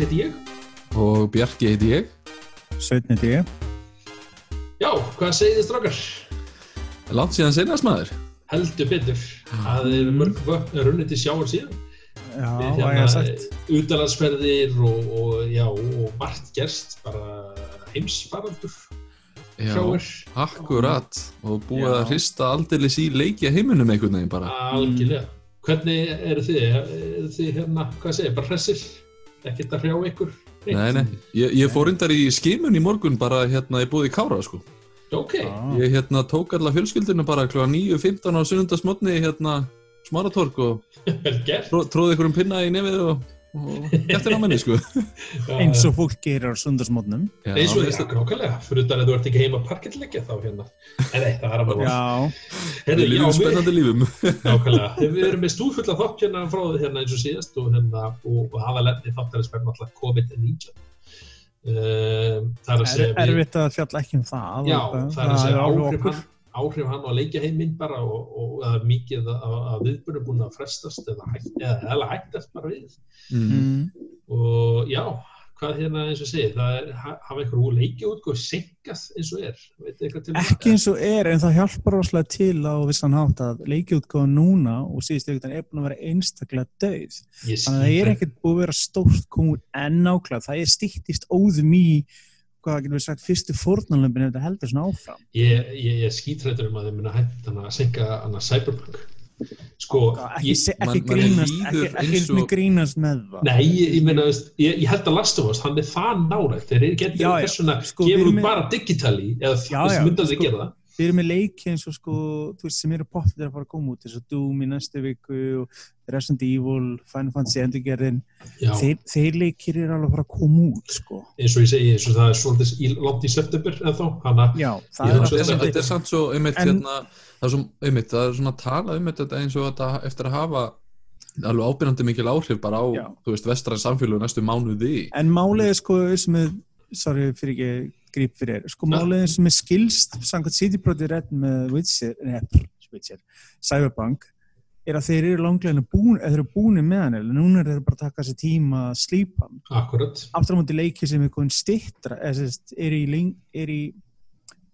Rósakans heiti ég. Og Bjarki heiti ég. Sveitn heiti ég. Já, hvað segir þið strákar? Látt síðan senast maður. Heldur betur. Það er mörg vögn runnið til sjáar síðan. Já, hvað ég hérna, sagt. Útalansferðir og, og, já, og margt gerst, bara heimsfaraldur Já, sjáir. akkurat. Og búið Já. að hrista aldeilis í leikja heiminum einhvern veginn bara. Algjörlega. Hvernig eru þið? Eru þið hérna, hvað segir, bara hressir? Ekkert að hrjá ykkur? Nei, nei. Ég, ég fór reyndar í skimun í morgun bara hérna í búið í Kára, sko. Ok, Já. Ég hérna tók alla fjölskyldinu bara kl. 9.15 á sunnundasmotni hérna smaratorg og tróði ykkur um pinna í nefið og, gættir á menni, sko. Eins og fólk gerir á sundarsmótnum. Já, Eins og mér þess finnst að grákalega, fyrir utan að þú ert ekki heima að parkettleggja þá hérna. En nei, það er að bara Já, Heyrðu, Við lifum spennandi lífum. nákvæmlega. Við erum með stúfulla þátt hérna frá þið hérna eins og síðast og hérna, og, og aðalenni þáttarins verður náttúrulega COVID-19. Um, það er að er, segja við, erfitt að fjalla ekki um það. já, og það er að segja áhrif hann, áhrif hann á leikjaheiminn bara og, og er mikið að, að viðbunum búin að frestast eða, hætt, eða, hættast bara við. Mm. Og já, hvað hérna eins og segir, það er, ha- hafa einhverju leikja útgóð senkað eins og er, um? Ekki eins og er, en það hjálpar rosalega til á vissan hátt að leikjútgáða núna og síðustu ykkur er búin að vera einstaklega döið. Ég Þannig að það er ekkert búið að vera stórt komur enn nákvæmlega. Það er stýttist óðum í, hvað getur við sagt, fyrstu fórnalömpin ef þetta heldur svona áfram. Ég, ég, ég skítrættur um að þið muna hægt hann að senka hann að Cyberpunk sko, Ekki, ég, man- grínast, ekki, ekki og grínast með það. nei, ég, ég meina ég, ég held að Last of Us, hann er það nárægt þeir eru getur Já, já. þess vegna Sko, gefur með- bara digitali eða þess já, myndað þið sko, gera það Við erum með leiki eins og sko, þú veist, sem eru pottir að fara að koma út, eins og Doom í næstu viku og Resident Evil, Final Fantasy endurgerðin, þeir, þeir leikir eru alveg að fara að koma út, sko. eins og ég segi, eins og það er svolítið í, langt í september en þá, er er Þetta er samt svo einmitt En- hérna, það er, svo, einmitt, það er svona að tala um þetta eins og þetta eftir að hafa alveg ábyrjandi mikil áhrif bara á, Já. þú veist, vestræn samfélag næstu mánuði. En málið er sko sem er, sorry fyrir ekki gríp fyrir, sko Nei. málið er sem er skilst samkvæmt Cityproti rétt með Witcher, neða, Witcher, Cyberpunk, er að þeir eru langleginu búin, eða þeir eru búin með hann, eða núna er þeir bara að taka sér tíma að hann. akkurat, Aftur á móti leiki sem er komin stittra, er í, er í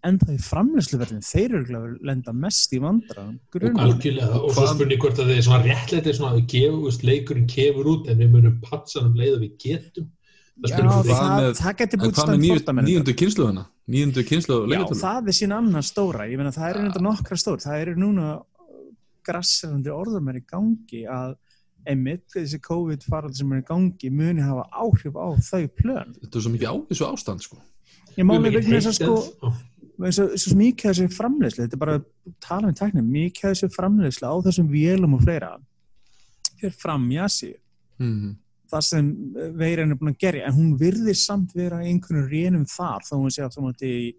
enda í framleysluverðin, þeir eru að lenda mest í vandra. algjörlega og svo spurning hvort að er svona réttleiti svona að leikurinn kefur út en við munum patsa um leið að við getum það með- getur búið með stand níundu kynsluðuna? Níundu kynsluðu Já, það er sín annar stóra. Ég meina, það eru reynda nokkra stór. Það eru núna grassirandi orðum er í gangi að einmitt þessi COVID farald sem er í gangi muni hafa áhrif á þau plön. Þetta er svo mikið ávísu ástand, sko. Ég máli vegna þess að sko, eins og mikið af þessi framleiðslu, þetta er bara að tala með tæknum, mikið af þessi framleiðslu á þessum vélum og fleira fyrir fram í Asi. Mm. Það sem veirin er búin að gerja, en hún virðir samt vera einhvern rénum þar, þó hún sé aftur í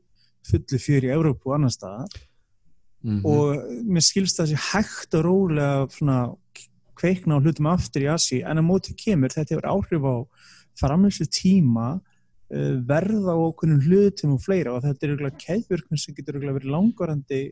fullu fjör í Európu og annar staðar. Mm og mér skilst það sé hægt og rólega svona kveikna á hlutum aftur í Asi en að móti kemur þetta hefur áhrif á framlýslu tíma uh, verða á okkunnum hlutum og fleira og þetta er keðvirkun sem getur verið langvarandi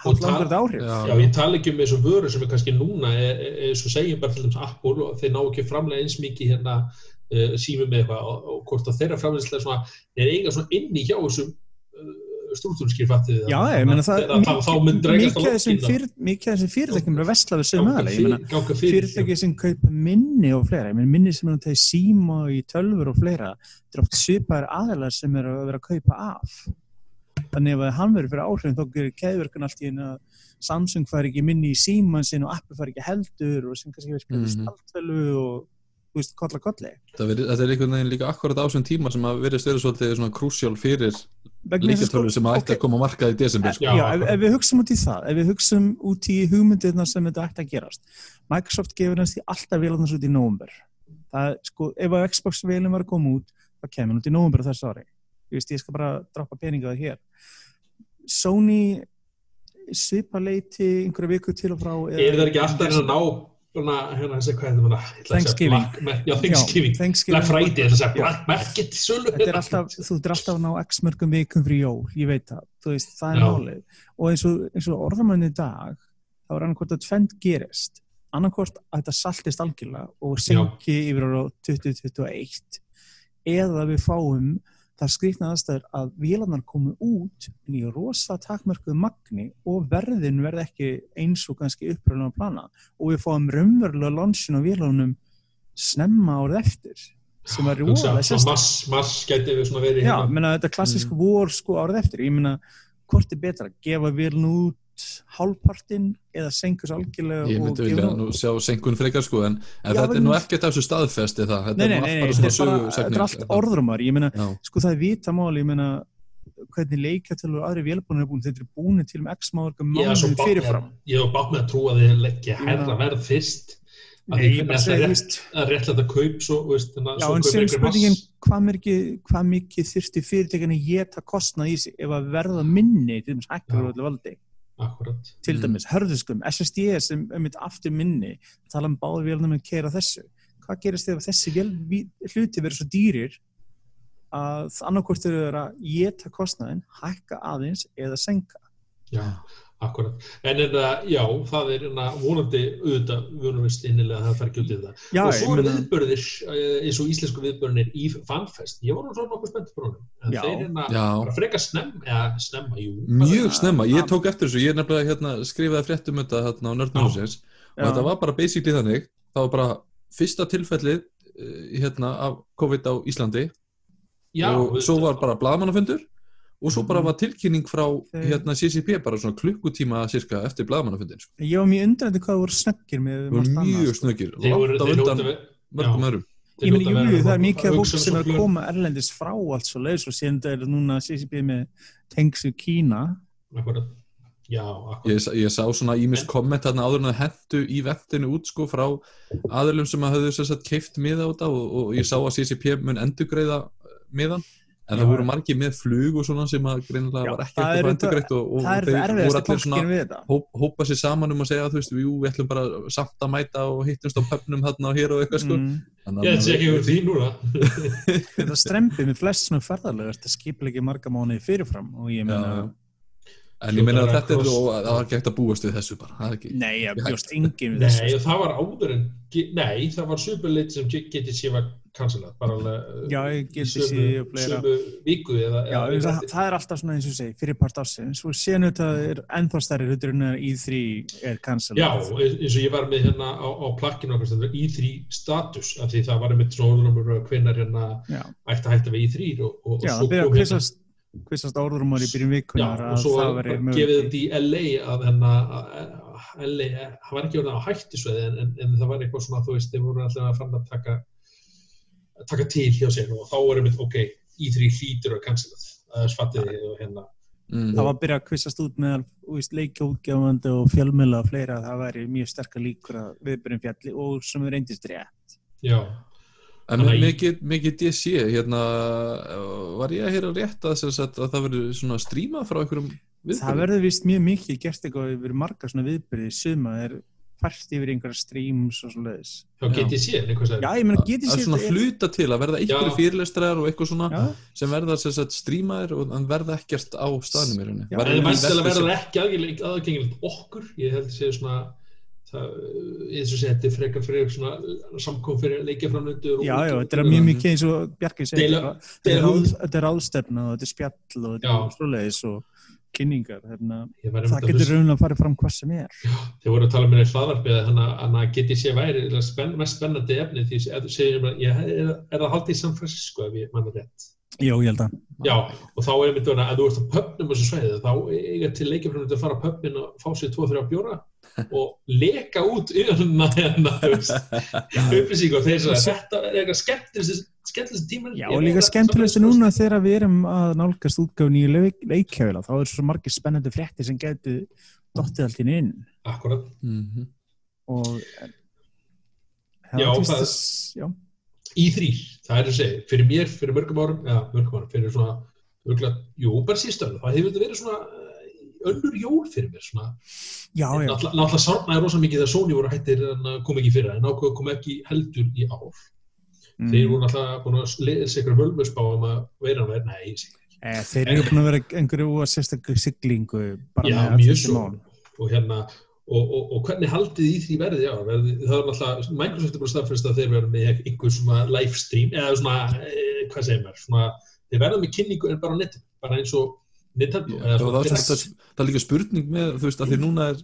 Og haft tal- langvarandi áhrif. Já, Já, ég tala ekki um og vöru sem er kannski núna e- e- eins og segjum bara til dæmis Apple og þeir ná ekki framlega eins mikið hérna uh, sími með eitthvað og, og hvort að þeirra svona er eiga svona inni hjá þessum uh, strúktúrskýrfattið Já, ég meina það þá, þá mun dregast mikið að af þessum lokkina fyr, mikið þessum fyrirtækjum er að vesla við sögum aðalega, ég meina ganga fyrir fyrirtæki sem kaupa minni og fleira, ég meina minni sem er að tegja síma í tölfur og fleira, þetta er oft svipaðir aðalega sem er að vera að kaupa af þannig að hann verður fyrir áhrifin þá gerir keðverkun allt í einu að Samsung fær ekki minni í síman sin og Apple fær ekki heldur og sem kannski verður mm -hmm. og þú veist, kolla kolli þetta er veginn líka akkurat á þessum tíma sem að verðist verið svolítið svona krúsjál fyrir þess að leikjartölu sem að ætti ok, að koma á markað í desember. Sko. Já, Já, ef, ef við hugsaum út í það, ef við hugsaum út í hugmyndirna sem þetta ætti að gerast Microsoft gefur næst í alltaf vélarnas út í nóvumber það, sko, ef að Xbox vélum var að koma út það kemur út í nóvumber þessu ári ég veist, ég skal bara droppa peninga það hér Sony svipa leiti einhverja viku til og frá Er það ekki alltaf að ná svona, hérna, þessi, hvað maður? Ég ætla að Thanksgiving. Black Já, Thanksgiving. Black Friday, þetta er. Black Market. Þetta er alltaf, þú ert alltaf að ná x mörgum vikum fyrir jól, ég veit það, þú veist, það er Já. málið. Og eins og, eins og orðamann í dag, þá er hann hvort að tvend gerist. annarkvort að þetta saltist algjörlega og senki yfir á 2021 eða við fáum það skrýtna aðstæður að vélarnar komu út í rosa takmörkuðu magni og verðin verði ekki eins og kannski uppröðulega plana og við fáum raunverulega launchun á vélarnum snemma árið eftir sem var svona sérstætt. Mars, mars gæti við svona verið Já, hérna. menna þetta klassísk vor sko árið eftir, ég meina hvort er betra, gefa vélun út hálfpartinn eða senkus algjörlega Ég og myndi vilja hún nú sjá senkun frekar sko en, en Já, þetta er nú þess- ekkert af þessu staðfesti það? Þetta Nei, er nei, nei, þetta er bara, þetta er allt orðrumar, ég meina sko það er vitamáli, ég meina hvernig leikatölu og aðri vélbúinir er búin þetta er búin til um x máðurkum Ég svo mánuðum bátt með, fyrirfram. ég hef bátt með að trúa að þið leggja Ég herra verð fyrst að ég það þú er veist að að kaup svo, veist, að Já, en sem spurningin hvað mikið, hvað mikið þyrfti fyrirtekinni geta kostnað í sig ef að verða minni til dæmis hækkar Akkurat. til Mm. dæmis hörðuskum, SSD sem um mitt aftur minni, tala um báður vélunum að keira þessu. Hvað gerist þegar þessi vél, hluti verður svo dýrir að annarkvort eru að geta kostnaðin, hækka aðeins eða senka. Já, akkurat. En en það, já, það er enna vonandi auðvitað, við vorum vist innilega að það fær ekki út í það. Já, og ég svo meina- viðbörðir, eh, eins og íslensku viðbörðinir í fanfest. Ég var nú svona nokkuð spennt fyrir honum. En Já. þeir enna Já. bara freka snemma, eða snemma, jú. Mjög snemma, ég tók eftir þessu, ég er nefnilega hérna, skrifaði fréttum þetta hérna á nördnúsins og þetta var bara basically þannig, það var bara fyrsta tilfellið eh, hérna af COVID á Íslandi Já, og svo var bara blaðmannafundur og svo bara Mhm. var tilkynning frá hérna CCP bara svona klukkutíma cirka eftir blaðmannafundin sko. Ég var mjög undrandi hvað voru snöggir það mjög sko. snöggir, þeir undan mörgum þeir Ég meni, hljóta jú, vera jú, það er að mikið fólk sem er að koma erlendis frá allt svo leiðis og síðan er núna CCP með tengsu Kína. Já, ég, ég sá svona ímis komment þarna áður en að hendu í ventinu út sko frá aðilum sem að höfðu sérst keift miða á þetta og, og ég sá að CCP mun endugreiða miðan en Já, það voru margir með flug og svona sem að greinilega Já, var ekki það eftir að auðvitað- endugreitt og, og þeir voru allir svona hóp, hópa sér saman um að segja þú veist, jú, við ætlum bara samt að mæta og hittumst á pöpnum þarna og hér og eitthvað sko Mm. Þannig Ég ætla ekki yfir því núna. Þetta strempið með flest svona ferðarlega þetta skipilegi marga mánuði fyrirfram og ég meina. En ég meina að þetta er og það var ekki hægt að búast við þessu bara, það er ekki nei, ég bjóst engin við þessu. Nei, það var áður en, nei, það var superlit sem getið sé var cancelað, bara alveg Já, sömu, sér og fleira. sömu viku eða, Já, eða það, það er alltaf svona eins og segi, fyrir part ásins og síðan þetta er ennþá stærri hlutur en að I3 er cancel Já, eins og ég var með hérna á, á plakkinu okkar stendur í3 status af því það var einmitt svona orðunumur hvenar hérna ætti að hætta við í3 og, og, já og það svo byrja kom að kvistast kvistast orðrumar í byrjun Já, vikunar og að svo gefið þetta í LA að að LA, það var ekki orðið á hættisveið en, en, en það var eitthvað svona, þú veist, þeir voru alltaf að fann að taka taka til hjá sér og þá var einmitt, ok, í3 hlýtur að cancelað, það er sfattiði og hérna. Mm, Það var að byrja að kvistast út með leikjóðgjafandi og fjölmjöla og fleira að það væri mjög sterkar líkur að viðbyrjum fjalli og sem er reyndist rétt. Já, En mikið, mikið DC, hérna, var ég að heyra rétt að, sem sagt, að það verður svona strímað frá einhverjum Það viðbyrðum? verður vist mjög mikið gert eitthvað yfir marga svona viðbyrði suma er fært yfir einhverja streams og svo leiðis. þá get ég séð eitthvað sem Já, ég getið að sér svona hluta til að verða einhverju Já. fyrirlestrar og eitthvað svona Já, sem verða sem sagt strímaðir og verða ekkert á staðnum í rauninni. Já, Verða En versi- verður það ekki aðgengilegt, okkur, ég held að segja svona, það, eins og er frekar fyrir svona samkom fyrir leikjaframlöndur. já, já, þetta er mjög mikið eins og Bjarki segir, þetta er ráðstefna og þetta er spjall og þetta er svoleiðis og kynningar. Hérna, það getur raunlega að fara fram hvað sem er. Þeir voru að tala með hlaðvarpið að hann að geti sé væri spenn, mest spennandi efni því að þú segir ég, er, er það haldið í San Francisco ef ég manna rétt. Já, ég held að. Já, og þá er verið að þú ert á pöpnum á þessu svæði, þá eiga til leikjaframlöndur að fara á pöpnin og fá sér 2-3 bjóra og leka út yfirna hérna, upplýsing og þeir sagði, þetta er eitthvað skemmtilegst skemmtilegst tíma. Já, og líka skemmtilegstu núna þegar við erum að nálgast útgáfun í leikjafila, þá er svo margir spennandi frétti sem getur dottið allt inn Akkurat. Mhm. og Já, var það- já, í þrýr, það er að segja, fyrir mér, fyrir mörgum árum, eða mörgum árum, fyrir svona, örgulega, jú, bara síðstöðu, það hefur þetta verið svona eh, önnur jól fyrir mér, svona, já, já, náttúrulega sárnaði rosa mikið þegar Sony voru hættir en kom ekki fyrir, en ákveðu kom ekki heldur í ár. Mm. Þeir voru náttúrulega búin að lesa ykkur völmusbá um að vera hann verið, nei, ég sé ekki. Eh, þeir eru búin að vera einhverju sérstaklega siglingu bara Já, með mjög þessi mál. Og hérna, og, og, og hvernig haldið í því verði já, verði, það er náttúrulega, Microsoft er bara staðfyrst að þeir verða með einhver svona livestream eða svona, e, hvað segir maður svona, þeir verða með kynningu en bara á netin bara eins og Nintendo Já, það, var, það, það er líka spurning með þú veist að því núna er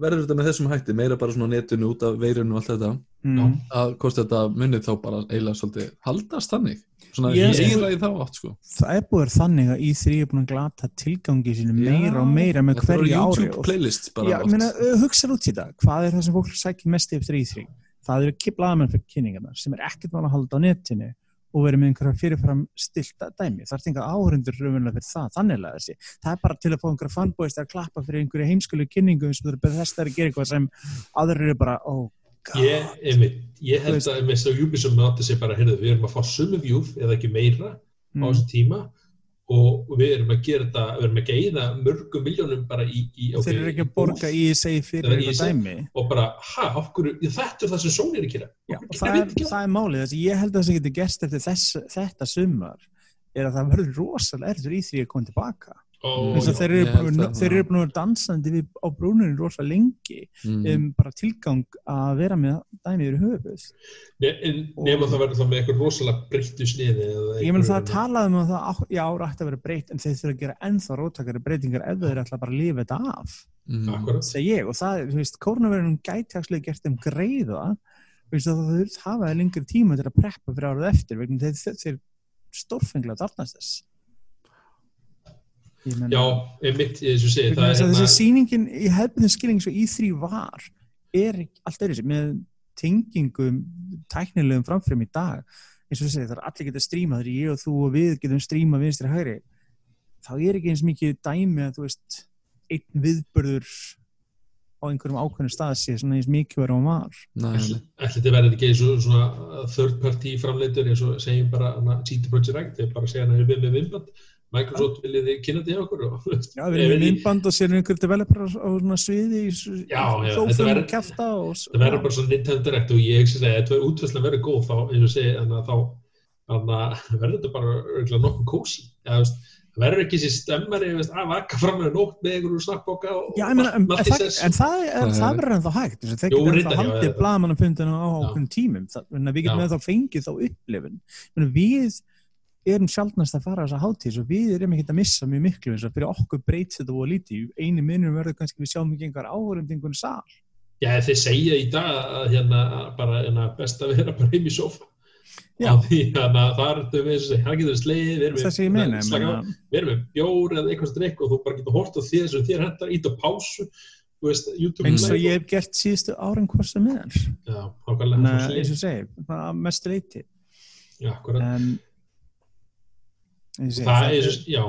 verður þetta með þessum hætti, meira bara svona netinu út af veirinu og allt þetta mm. að hvort þetta munið þá bara eiginlega svolítið haldast þannig. Svona Ég- eiginlega í þá átt sko. Það er búið þannig að í3 er búin að glata tilgangi sínu meira og meira með hverju ári YouTube og playlist bara Já, meina, hugsa út í þetta, hvað er það sem fólk sækir mest eftir í því? Það eru kiplaðamenn fyrir kynningarnar sem er ekkert vann að halda á netinu og verið með einhverja fyrirfram stilta dæmi. Það er engar áhundur raunverulega fyrir það, þannig að þessi. Það er bara til að fá einhverja fanbóist að klappa fyrir einhverju heimskulu kynningu eins og það er þess að gera eitthvað sem aðrir eru bara, oh god. ég, einmitt, ég Þú held að einmitt að Ubisoft með átti sig bara, heyrðu, við erum að fá sumu vjúf eða ekki meira á Mm. þessu tíma og við erum að gera þetta, við erum að geiða mörgum miljónum bara í, í Þeir eru ekki að borga í segi fyrir ESA. dæmi. og bara, ha, okkur, þetta er það sem Sony er að gera Já, og það er, það er málið, þess að ég held að það sem getur gerst eftir þess, þetta sumar er að það verður rosalega erður í því að koma tilbaka. Að já, þeir eru búin- það, þeir já. eru búin að vera dansandi við, á brúninu rosalega lengi Mm. um bara tilgang að vera með dæmið yfir höfuð. ne- en nema það verður það með eitthvað rosalega breyttu sniði eða Ég meina það talaði um að það á- já, rætti að vera breytt en þeir þurfa að gera ennþá róttakari breytingar ef þeir ætla bara að lifa þetta af Mm. Segi ég og það, þú veist, kórnaverðunum gæti actually gert þeim greiða veist að það þurft hafa þeir lengri tíma til að preppa fyrir árið eftir vegna þeir, þeir, þeir stórfenglega darnast þess Já, einmitt, ég þessu segi er þessi hérna- sýningin í hefðinu skilning svo í þrý var er allt öðru sér með tengingum tæknilegum framfram í dag eins og það er allir geta stríma þegar ég og þú og við getum stríma vinstri hægri þá er ekki eins mikið dæmi að þú veist einn viðbörður á einhverjum ákveðnum stað sé svona eins mikið verið á var. Nei, nei. Ætli þetta verður ekki eins og svona third party framleitur eins og segjum bara hana, CD Projekt Rækt, þeir bara segja hann að við með vinnband Microsoft viljið þið kynna þetta hjá okkur og, Já, við erum með myndband og sér einhver developer á, svona sviði í Já, já, þetta verður- bara svona Nintendo Direct og ég hugsa að þetta útvæslega verður góð þá eins og segi þannig að þá þannig að verður þetta bara örgulega nokkuð kósi það verður ekki þessi stemmari að vaka fram með nótt með einhverju snakkboka og Já, ég meina, en, en, það, en er, er- verður ennþá hægt þess að þeir reyndar, ennþá haldið já. blagamannafundinu á ákveðnum tímum. Það, en við getum ennþá fengið þá upplifun. Við erum sjálfnast að fara þessa hátíð og við erum ekki að missa mjög miklu eins og fyrir okkur breyts þetta og lítið. Einu minnum verður kannski við sjáum ekki einhver áhörundingun sal. Já, þeir segja í dag að hérna bara hérna, best að vera bara heim í sofa Já. Af því að það er það getur sleið, við erum á, erum með bjór eða eitthvað strikk og þú bara getur hort á því sem þér hendar, ít á pásu veist, eins og ég hef gert síðustu árin hvort sem er. Eins og segi, að mestu leiti en það er, já.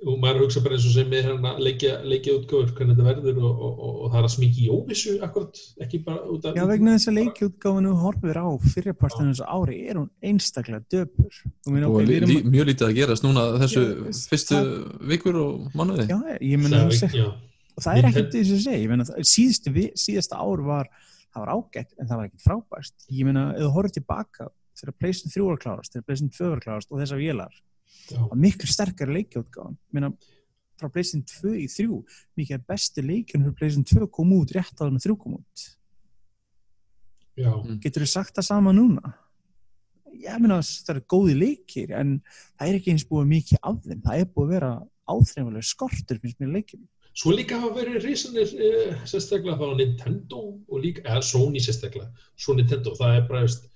Og maður hugsa bara eins og sem er hérna leikja, leikja útgöfur hvernig þetta verður og, og, og, og það er að smíki í óvissu akkurat, ekki bara út af Já, vegna þess að leikjútgáfinu horfir á fyrirpartinu þessu ári er hún einstaklega döpur. Og ok, við lí, mjög lítið að gerast núna þessu Já, fyrstu það- vikur og mánuði. Já, ég já, og það er ekkert þess að segja, síðasta ár var, það var ágætt, en það var ekkert frábært. Ég meina, ef þú horfir tilbaka, þegar Playstation 3 var klárast, þegar Playstation 2 var klárast og þessar vélar, já, það var miklu sterkari leikjútgáðan. Ég meina, frá Playstation 2 í 3, mikið besti leikjun fyrir Playstation 2 kom út rétt á þannig 3 kom út. já, Getur þú sagt það sama núna? Ég meina það eru góði leikir en það er ekki eins búið mikið af þeim. Það er búið að vera áþreifanlega skortur finnst mér leikjum. Svo líka hafa verið risanir uh, sérstaklega þá Nintendo og líka, eða Sony sérstaklega, svo Nintendo, það er bara, veist,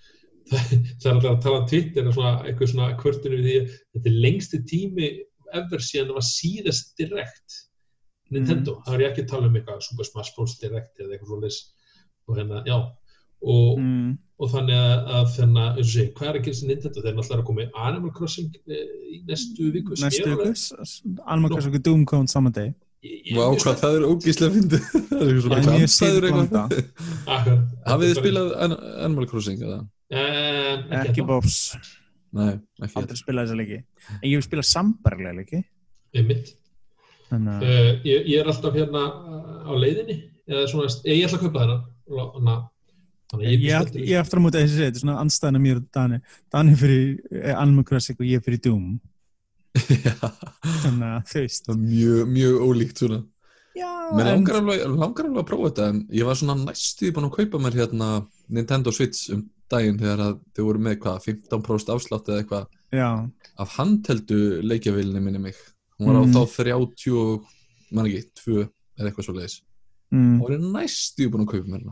það, er alltaf að tala um Twitter og svona, eitthvað svona kvörtinu við því að þetta er lengsti tími ever síðan það var síðast direkt Nintendo, það er ég ekki að tala um eitthvað Super Smash Bros. direkt eða eitthvað svona og hérna, já, og, Mm. og þannig að, þannig að, eins og segi, hvað er að gera sem Nintendo? Þeir er náttúrulega að koma í Animal Crossing eh, í næstu viku, Næstu er ykkur, Alma Crossing Doom kom saman deg. Vá, hvað það er ógíslega fyndið það er er mjög Akkurat. Hafið þið spilað An- Animal Crossing eða? Um, Ekki ennþá. bófs, Nei, ekki aldrei spilað þessa leiki. En ég vil spila sambarlega leiki. Einmitt. Þannig að, Uh, ég, ég er alltaf hérna uh, á leiðinni eða svona, ég, ætla að kaupa þennan ég, ég ég, er ég aftur á móti að þessi þetta er svona anstæðan mér og Dani. Dani fyrir eh, Alma Crossing og ég fyrir Doom. Þannig að er mjög, mjög ólíkt svona Mér langar alveg að prófa þetta en ég var svona næstuði búin að kaupa mér hérna Nintendo Switch um daginn þegar að þau voru með hvað 15% afslátt eða eitthvað af handheldu leikjavílinni minni mig. Hún var á Mm. þá 30 og- man ekki, 2 eða eitthvað svo leiðis mm, og er næstuði búin að kaupa mér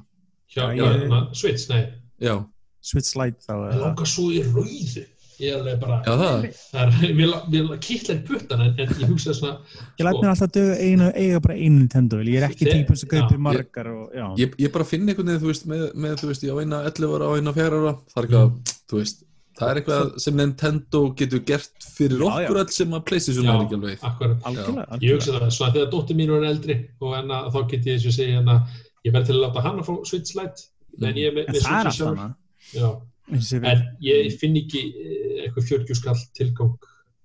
ég- hérna, Switch, nei. Já, Switch Lite þá ég langar svo í rauðu ég er alveg bara já það. Það er, mér mér kittla í puttan en, en ég hugsa svona Ég læt mér alltaf döga einu, eiga bara einu Nintendo ég er ekki típun sem kaupir margar og, já. ég, ég bara finn einhvern veginn, þú veist, með, með þú veist, ég á eina 11 ára og eina 4 ára það er eitthvað, þú veist, það er eitthvað sem Nintendo getur gert fyrir Já, okkur já. all sem að Playstation Já. er ekki alveg. akkurat. Algjörlega, ég algjörlega. hugsa það, svona þegar dóttir mín er eldri og en að, þá get ég eins og segja en að ég verð til að láta hann að fá Switch Lite en ég er með, En með það er Switch en ég finn ekki eh, eitthvað 40 skall tilgang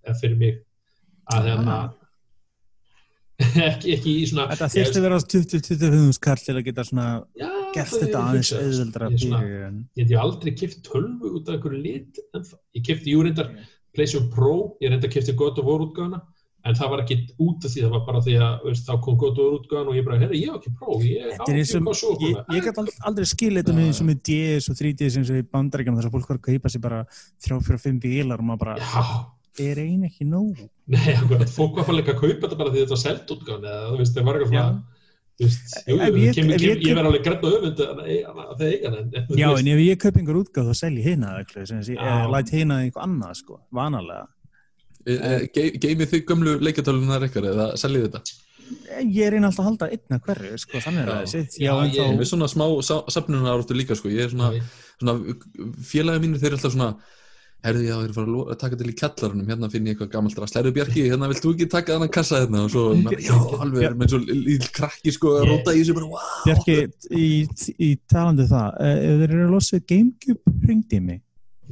eh, fyrir mig. Að hérna ekki, ekki í svona Þetta að vera 20-25 skall til að geta svona já, gert það þetta aðeins hugsað, auðveldra ég, hef aldrei kipt tölvu út af einhverju lit ég kipti jú reyndar PlayStation Pro, ég reyndar kipti God of War útgáðuna en það var ekki út af því, það var bara því að veist, þá kom God of War útgáðan og ég bara, herri, ég hef ekki Pro ég er eins ekki hvað svo ég, ég get ald- aldrei skil þetta með eins og með DS og 3DS eins og í bandaríkjum þess að fólk var að kaupa sér bara 3-4-5 bílar og maður bara, já, er ein ekki nóg? Nei, akkurat, fólk var fólk að kaupa þetta bara því þetta var selt útgáðan eða þú veist, það var eitthvað ég- kem, ef kem, ég ég verð alveg öfund að það eiga en en Já, en ef ég kaup einhver útgáð þá selji hina eða læt hina einhver annað sko, vanalega Geymið þið gömlu leikjartölunar ykkar eða seljið þetta? Ég reyna alltaf að halda einna hverju sko, þannig er Já. það sitt, Já, já, en ég- þá Með svona smá safnunar áratu líka sko. Ég er svona, svona félagi mínir þeir eru alltaf svona Herði, já, þeir eru fara að lo- að taka til í kjallarunum hérna finn ég eitthvað gammalt rast, Herðu Bjarki, hérna vilt þú ekki taka þennan kassa hérna og svo, já, alveg, með svo líl krakki sko, að Ég- róta í þessu bara, wow Bjarki, í, í talandi um það eh, þeir eru að losa Gamecube mig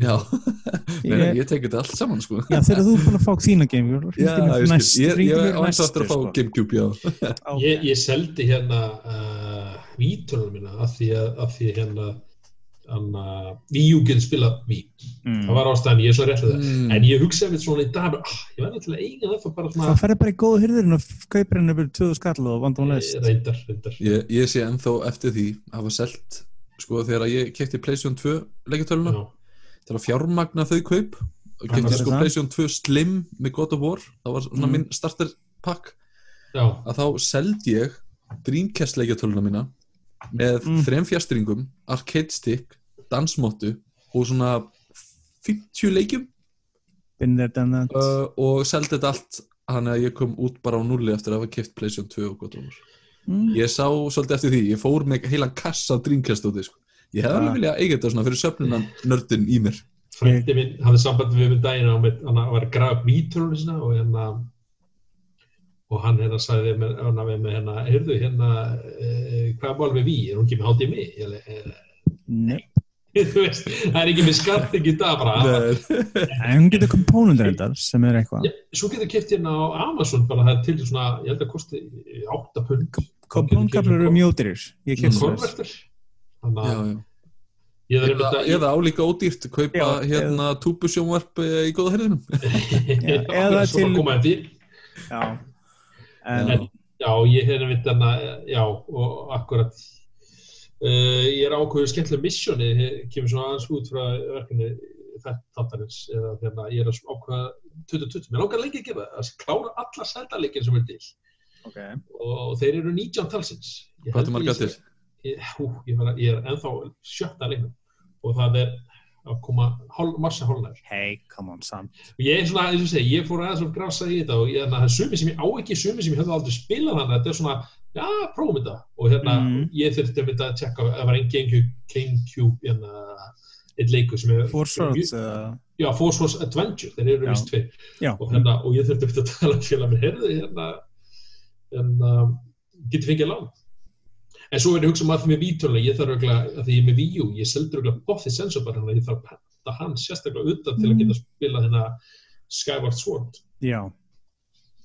Já, Nei, Ég- ég tek þetta allt saman sko. Já, þegar þú er búin að fá þína Gamecube Já, ég skil, ég, og eftir að fá sko. Gamecube, já. Ég, ég seldi hérna uh, vítunum mína af því að, af því að hérna getur spilað Wii. Mm. það var ástæðan, ég er svo rétt við það. Mm. en ég hugsaði svona í dag ah, ég verði til að eiga það bara svona Það ferði bara í góðu hyrðurinn og kaupir henni yfir 20 skall og vandum leist reyndar Ég, ég sé ennþá eftir því að hafa selt sko þegar ég kefti PlayStation 2 leikjartöluna. Til að fjármagna þau kaup og Hvað sko? PlayStation 2 Slim með God of War það var svona Mm. minn starter pack Já, að þá seldi ég Dreamcast leikjartöluna mína með Mm. þrem fjastringum arcade stick, dansmóttu og svona 50 leikjum uh, og seldi þetta allt þannig að ég kom út bara á nulli eftir að hafa keft PlayStation 2 og God of War mm. ég sá svolítið eftir því, ég fór með heilan kassa Dreamcast út sko. Ég Ah. alveg viljað eiga þetta svona fyrir söfnunan nördin í mér. Frændi minn hafði samband við um daginn og hann var að grafa vítunum sína og hérna og hann hérna sagði við mér hérna, heyrðu hérna eh, hvað er mál við við, er hún ekki með HDMI ég alveg, eh, Nei, veist, það er ekki með skart ekki í dag bara, en hún getur komponendur endar sem er eitthvað. Svo getur keft hérna á Amazon bara það er til svona, ég held að kosti 8 pund. Komponentkablar eru mjótirir Ég þess konverter þannig já, að eða, eða álíka ódýrt kaupa Já, hérna túbusjónvarp eh, í góða herðinum Já, eða til- Já En, En- Já, ég hef einmitt hana, já, og akkurat uh, ég er ákveður skemmtilega missjóni, kemur svona aðeins út frá verkefni þáttarins, eða þegar ég er ákveða 2020, mér langar lengi að gera það, að klára alla seldaleikin sem er til. Ok. Og þeir eru 19 talsins. Hvað er marga til? Hú, ég, var, ég er ennþá sjötta leiknum og það er að koma hál, massa hálnær. Hey, come on, son. Og ég er svona, eins og segi, ég fór aðeins að grafsa í þetta og ég, það er sumi sem ég á ekki, sumi sem ég hefði aldrei spilað þannig að þetta er svona, já, prófum þetta. Og hérna, Mhm. ég þurfti að mynda að tjekka það var einn GameCube, hérna, einn leikur sem er Four Swords uh, Já, Four Swords Adventure, þeir eru vist Já, og, hérna, og ég þurfti að tala um félag með herði hérna, en um, getur fengið lán en svo er ég að hugsa um að því með vítölulega ég þarf örugglega, að því ég er með U ég seldur örugglega boffið sensor bara hann ég þarf að panta hann sérstaklega utan til að geta spila hérna Skyward Sword. Já.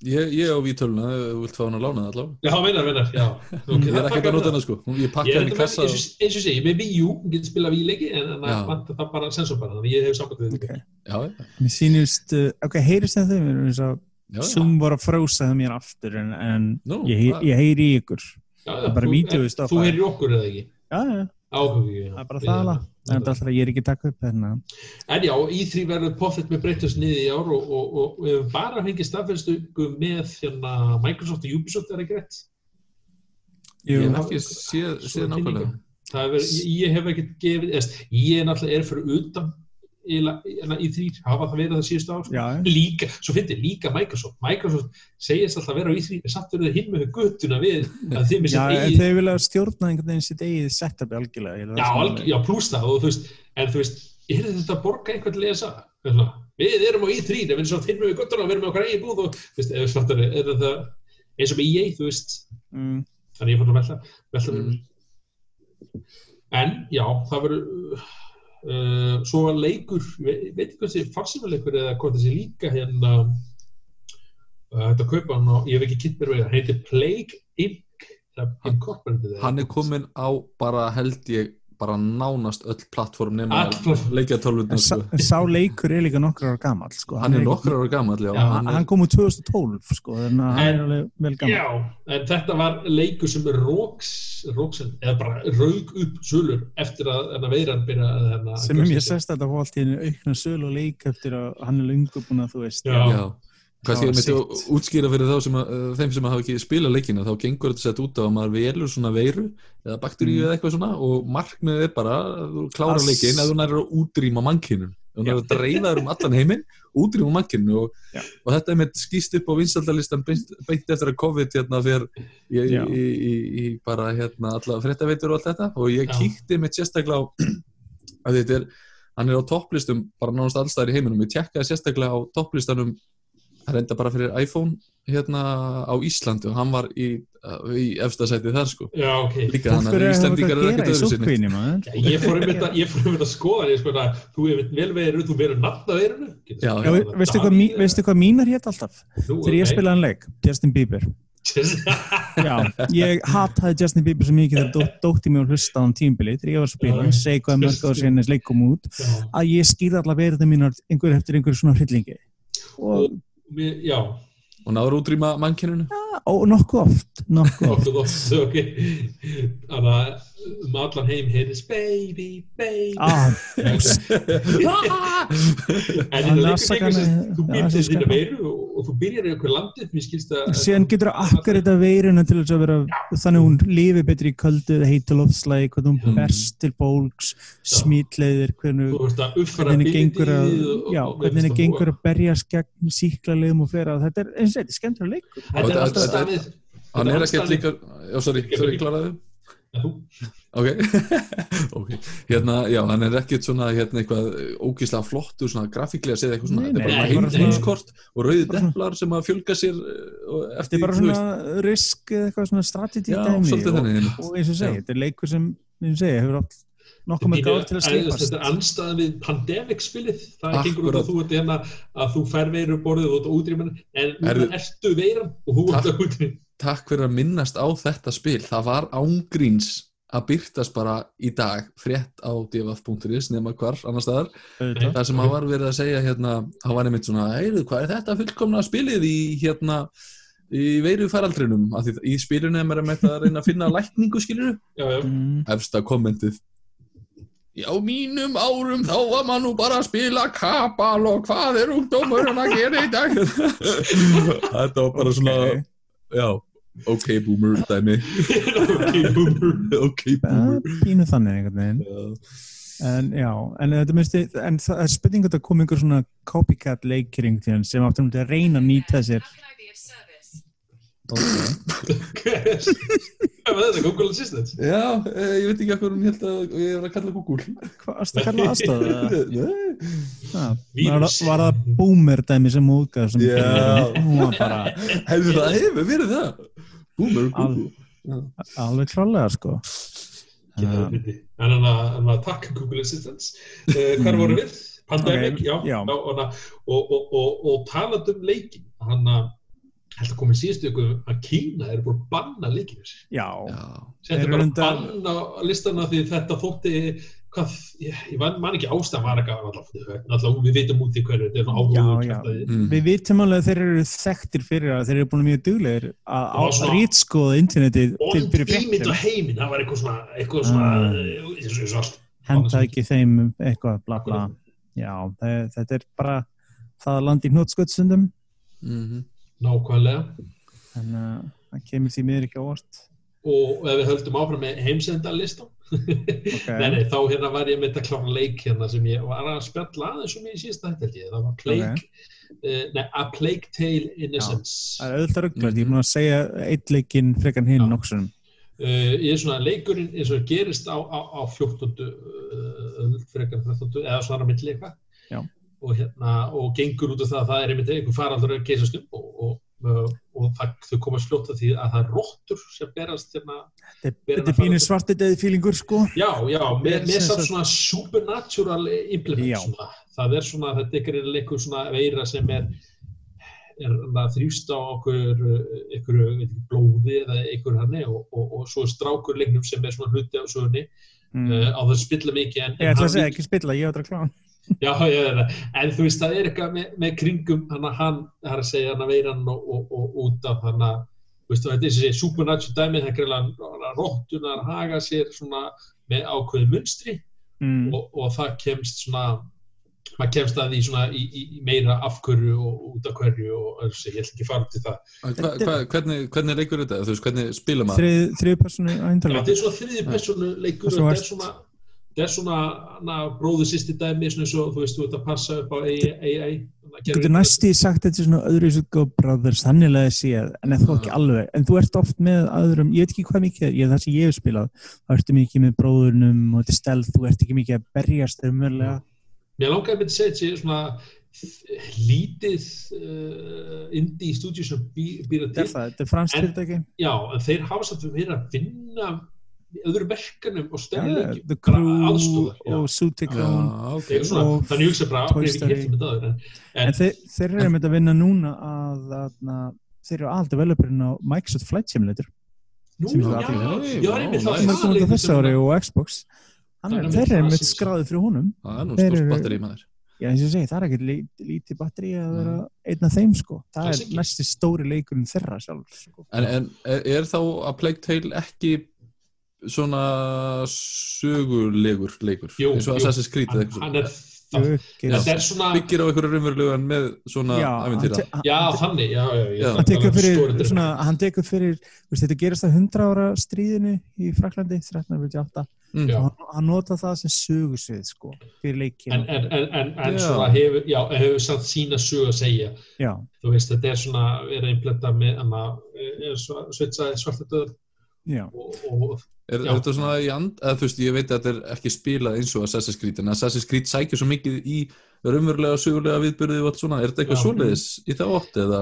Ég, ég á vítöluna, þú vilt fá hann að lána það allavega. Já, meinar, meinar, já. Okay, Ég er ekki að nota hana sko, ég Ég pakka er henni kassa eins og eins og segi, með Wii U getur spilað Wii leiki en það það bara sensor bara þannig að ég hef samband við Ok. Þetta Já, já. Mér sýnist, uh, ok, heyrist það þeim eins og já, já. Zoom var að frósa það mér aftur en, en Nú, ég, ég heyri ykkur Það er bara stoppa. Þú heyrir okkur eða ekki? Já, já, Áhugi. það er bara það alveg en það er alltaf að ég er ekki að taka upp hérna En já, í3 verður poffett með breytast niður í ár og, og, og, og við hefum bara fengið staðfæðstöku með hérna, Microsoft og Ubisoft er ekki rétt. Ég hef ekki séð, nákvæmlega er ég, hef ekkert gefið, ég er náttúrulega er fyrir utan í, í því, hafa það verið það síðustu ár. Já. Líka, svo finnir líka Microsoft. Microsoft segist alltaf að vera á í því, en verður það hinn með guttuna við þeim en þeir vilja stjórna einhvern veginn sitt eigið setup algjörlega ég það Já, alg, já pluss það og þú veist, en þú veist, er þetta að borga einhvern til ESA? Svona, Við erum á í3, en við erum svo finnum við guttuna og við erum með okkar eigin búð og, veist, ef svartar er þetta eins og með EA, þú veist, Mm, þannig ég fór að velta, velta mm. En, já, það verður, uh, svo var leikur, veit ekki hvað þessi farsímaleikur eða hvort þessi líka hérna, uh, þetta kaupa hann og ég hef ekki kynnt mér við, hann heitir Plague Inc. Hann er komin á bara held ég bara nánast öll plattform nema en sá, sko. sá leikur er líka nokkur ára gamall sko. Hann er ekki- nokkur ára gammal já, Já, hann er, hann kom úr 2012 sko, hann En- er alveg vel gammal Já, en þetta var leikur sem róks, róksin, eða bara raug upp sölur eftir að veiran byrja sem er mjög sérst að það fór allt í aukna sölu og leik eftir að hann er lungu búin að þú veist Já. Ég var myndi að útskýra fyrir þá sem að, uh, þeim sem hafa ekki spilað leikina þá gengur þetta sett út á að maður velur svona veiru eða bakteríu Mm. eða eitthvað svona og markmiðið er bara að þú klára leikin eða þú nærir að útrýma mannkynun þú nærir að dreifa þér um allan heiminn útrýma mannkynun og, og þetta er með skýst upp á vinsaldalistan beint, beint eftir að COVID hérna fyrir í, í, í, í, bara hérna alla fréttaveitur og allt þetta. Og ég kíkti mitt sérstaklega á að þetta er hann er á topplistum bara nánast allstæðar í heiminum. Ég tjekkaði sérstaklega á topplistanum reynda bara fyrir iPhone hérna á Íslandi og hann var í, í efsta sæti þar sko. Já, ok. líka er að að eitthvað eru að ekkert í öðru sinni Já, ég fór einmitt að, ég fór einmitt að skoða því, sko, að þú hefur vel veiru, þú verður nafna veirunu. Já, Já, ve- veistu hvað, mí, veistu hvað mínar hétt alltaf? Nú, þegar ég ok. spilaði hann leik, Justin Bieber. Já, ég hataði Justin Bieber svo mikið þegar dó, dótti mér að hlusta á hann tímbili þegar ég var að spila, hann segi hvað mörg ára síðan þess leik kom út, að ég skýrði allar verðið mínar einhver eftir einhver svona hryllingi. Og, já, og náður útrýma mannkynunu og nokkuð oft nokkuð oft. Þannig að um allan heim heyrðis baby, baby. ah, En þetta leikur afsakar leikur sem mig- þú það til skal- þína veiru og, þú byrjar í okkur landið, að... síðan getur það akkar þetta veiruna til að vera þannig að hún lifi betri í köldu eða heitu loftslægi, hvernig hún berst til bólks, smítleiðir hvernig að henni gengur að, hvernig henni gengur að berjast gegn síklalegum og fleira. Þetta er eins og þetta, skemmtilega leikur. Þetta er alltaf þetta- staðið. hann er ekkert líka já, sorry, sorry, þú. ok, ok hérna, já, hann er ekkert svona hérna eitthvað ógíslega flottur svona grafíklega segja eitthvað svona, Nei, þetta er nei, bara bara heim, svona- heimskort og rauði deplar sem að fjölga sér og þetta eftir, er bara svona risk eða eitthvað svona strategy Já, dæmi og, þannig. og eins og segi, Já. þetta er leikur sem eins og segi, hefur átt nokkuð með gáð til að skipast Þetta er anstæðan við pandemic spilið það Akkurat. gengur út að þú ert hérna að þú fær veiru borðið og þú ert útrýman en Herðu- ertu veiran og þú ert að útrýman takk fyrir að minnast á þetta spil. Það var ángríns að byrtast bara í dag frétt á dfaf.is nema hvar annar staðar. Auðvitað. það sem hann var verið að segja hérna, hann var einmitt svona, heyrðu, hvað er þetta fullkomna spilið í hérna í veiru faraldrinum, af því í spilinu er maður að reyna að finna lækningu skilur Já, já, Mm. efsta kommentið Já, mínum árum þá var maður nú bara að spila kabal og hvað er ungdómurinn að gera í dag? Þetta var bara svona Ok. já, ok boomer dæmi. Ok, boomer. Ok boomer. pínu þannig einhvern veginn. Já. en já, en þetta minnst en það er spurning að það kom einhver svona copycat leikring til sem áttur um að reyna að nýta sér Hvað var þetta, Google Assistant? Já, eh, ég veit ekki hvað hún held að ég var að kalla Google. Hvað varst að kalla aðstofa Nei. var, það- var það boomer dæmi sem útgæð sem Já. hún var bara Hefur það hefur verið það. Boomer Google. Alveg klálega sko. En hann að takk Google Assistants. Uh, Hvar voru við? Pandemic, já, og, og, og, og, og talað um leikin hann að held að komið síðustu ykkur að Kína er búin að banna Já, Settu Þeir bara eru enda- bann á listana því þetta þótti hvað, ég, ég man, man ekki ástæðan var ekki alltaf, við vitum út í hverju þetta er. Mm. Við vitum alveg að þeir eru þekktir fyrir að þeir eru búin mjög duglegir að Það var á svona- rítskoða internetið til vond fyrir ímynd fréttum á heiminn, það var eitthvað svona eitthvað svona, Ah. mm. eins og allt henda ekki þeim um eitthvað bla bla. Já, það, þetta er bara það að landa í hnótskottsundum Mhm. Nákvæmlega en uh, það kemur því miður ekki á orð og ef við höldum áfram með heimsendalistan okay. nei, nei, þá hérna var ég með þetta klára leik hérna sem ég var að spjalla aðeins um í síðasta þetta held ég, það var Plague uh, nei, A Plague Tale Innocence Það er auðvitað rugglað, ég er Mhm. búin að segja eitt leikinn frekan hinn Já. nokkusunum uh, ég er svona leikurinn eins og gerist á, á, á 14. Uh, öld, frekar 13. eða svona milli eitthvað Já. Og hérna og gengur út af það að það er einmitt einhver faraldur að geysast um og, og, og það, þau komast fljótt að því að það er róttur sem berast hérna Þetta er fara pínu til- svarti döði fílingur sko Já, já, með, með samt svona supernatural implement svona. það er svona, þetta er einhver leikur svona veira sem er er að þrýsta á okkur ykkur blóði eða ykkur hanni og, og, og svo er strákur leiknum sem er svona hluti af sögunni mm. uh, á það spilla mikið en, Ég ætla hann að segja ekki spilla, ég ætla að klána já, já, já, en þú veist það er eitthvað með, með kringum hann að hann, það er að segja hann að veiran og, og, og út af hann að þú veist, þetta er þessi supernatural dæmi það er greiðlega róttunar haga sér svona með ákveðu munstri mm. og, og það kemst svona maður kemst að því svona í, í, í meira afhverju og út af hverju og sig, ég ætla ekki að fara út í það Hva, hva, hvernig, hvernig leikur þetta? Þú veist, hvernig spila maður? Þrið, þrið personu Já, ændalega þetta er svona þriði personu leikur Það er og þetta er svona þetta er svona bróðu sýsti dæmi eins og þú veist, þú ert að passa upp á AI Þú getur næsti sagt þetta er svona öðru svo brothers, þannilega séð en þú ekki Já. alveg, en þú ert oft með öðrum, ég veit ekki hvað mikið er, ég það sem ég hef spilað þá ertu mikið með bróðurnum og þetta er stelð, þú ert ekki mikið að berjast umverulega, Mér langaði með að segja þetta sé svona lítið uh, indie studio sem bý, býra til er það, þetta er fransk En- fyrirtæki. Já, en þeir hafa samt verið að vinna í öðrum verkanum og stærri The Crew og Sutikon þannig ég hugsa bara, hef ekki um þetta aður en, en þeir, eru með að vinna núna að, að, að þeir eru all developerinn á Microsoft Flight Simulator. Nú, sem já, er já, það- já, það þessu sem- ári og Xbox. Hann Það þeir eru með skráðið fyrir honum. Það er nú eru- batteri maður. Já, eins og segi, það er ekkert lí, lítið batteri að vera einn af þeim sko. Það er næsti stóri leikurinn þeirra sjálf sko. En, en er, er þá að Plague Tale ekki svona sögulegur leikur? Jú, eins og. Assassin's Creed eða eitthvað er þetta er svona byggir á einhverju raunverulegu en með svona hann, já, þannig, hann tekur fyrir, svona, hann tekur fyrir veist, þetta gerist að 100 ára stríðinu í Fraklandi 1348 Mm. Og hann, nota það sem sögusvið sko, fyrir leikin en, en, en, en, svona hefur, já, hefur samt sína sög að segja. Já, þú veist, þetta er svona að einblenda með er svitsaði svarta döður já, og, og Er, er þetta svona í and, eða þú veist, ég veit að þetta er ekki spilað eins og Assassin's Creed, en Assassin's Creed sækir svo mikið í raunverulega sögulega viðbyrði og allt svona, er þetta eitthvað svoleiðis í það ótt eða?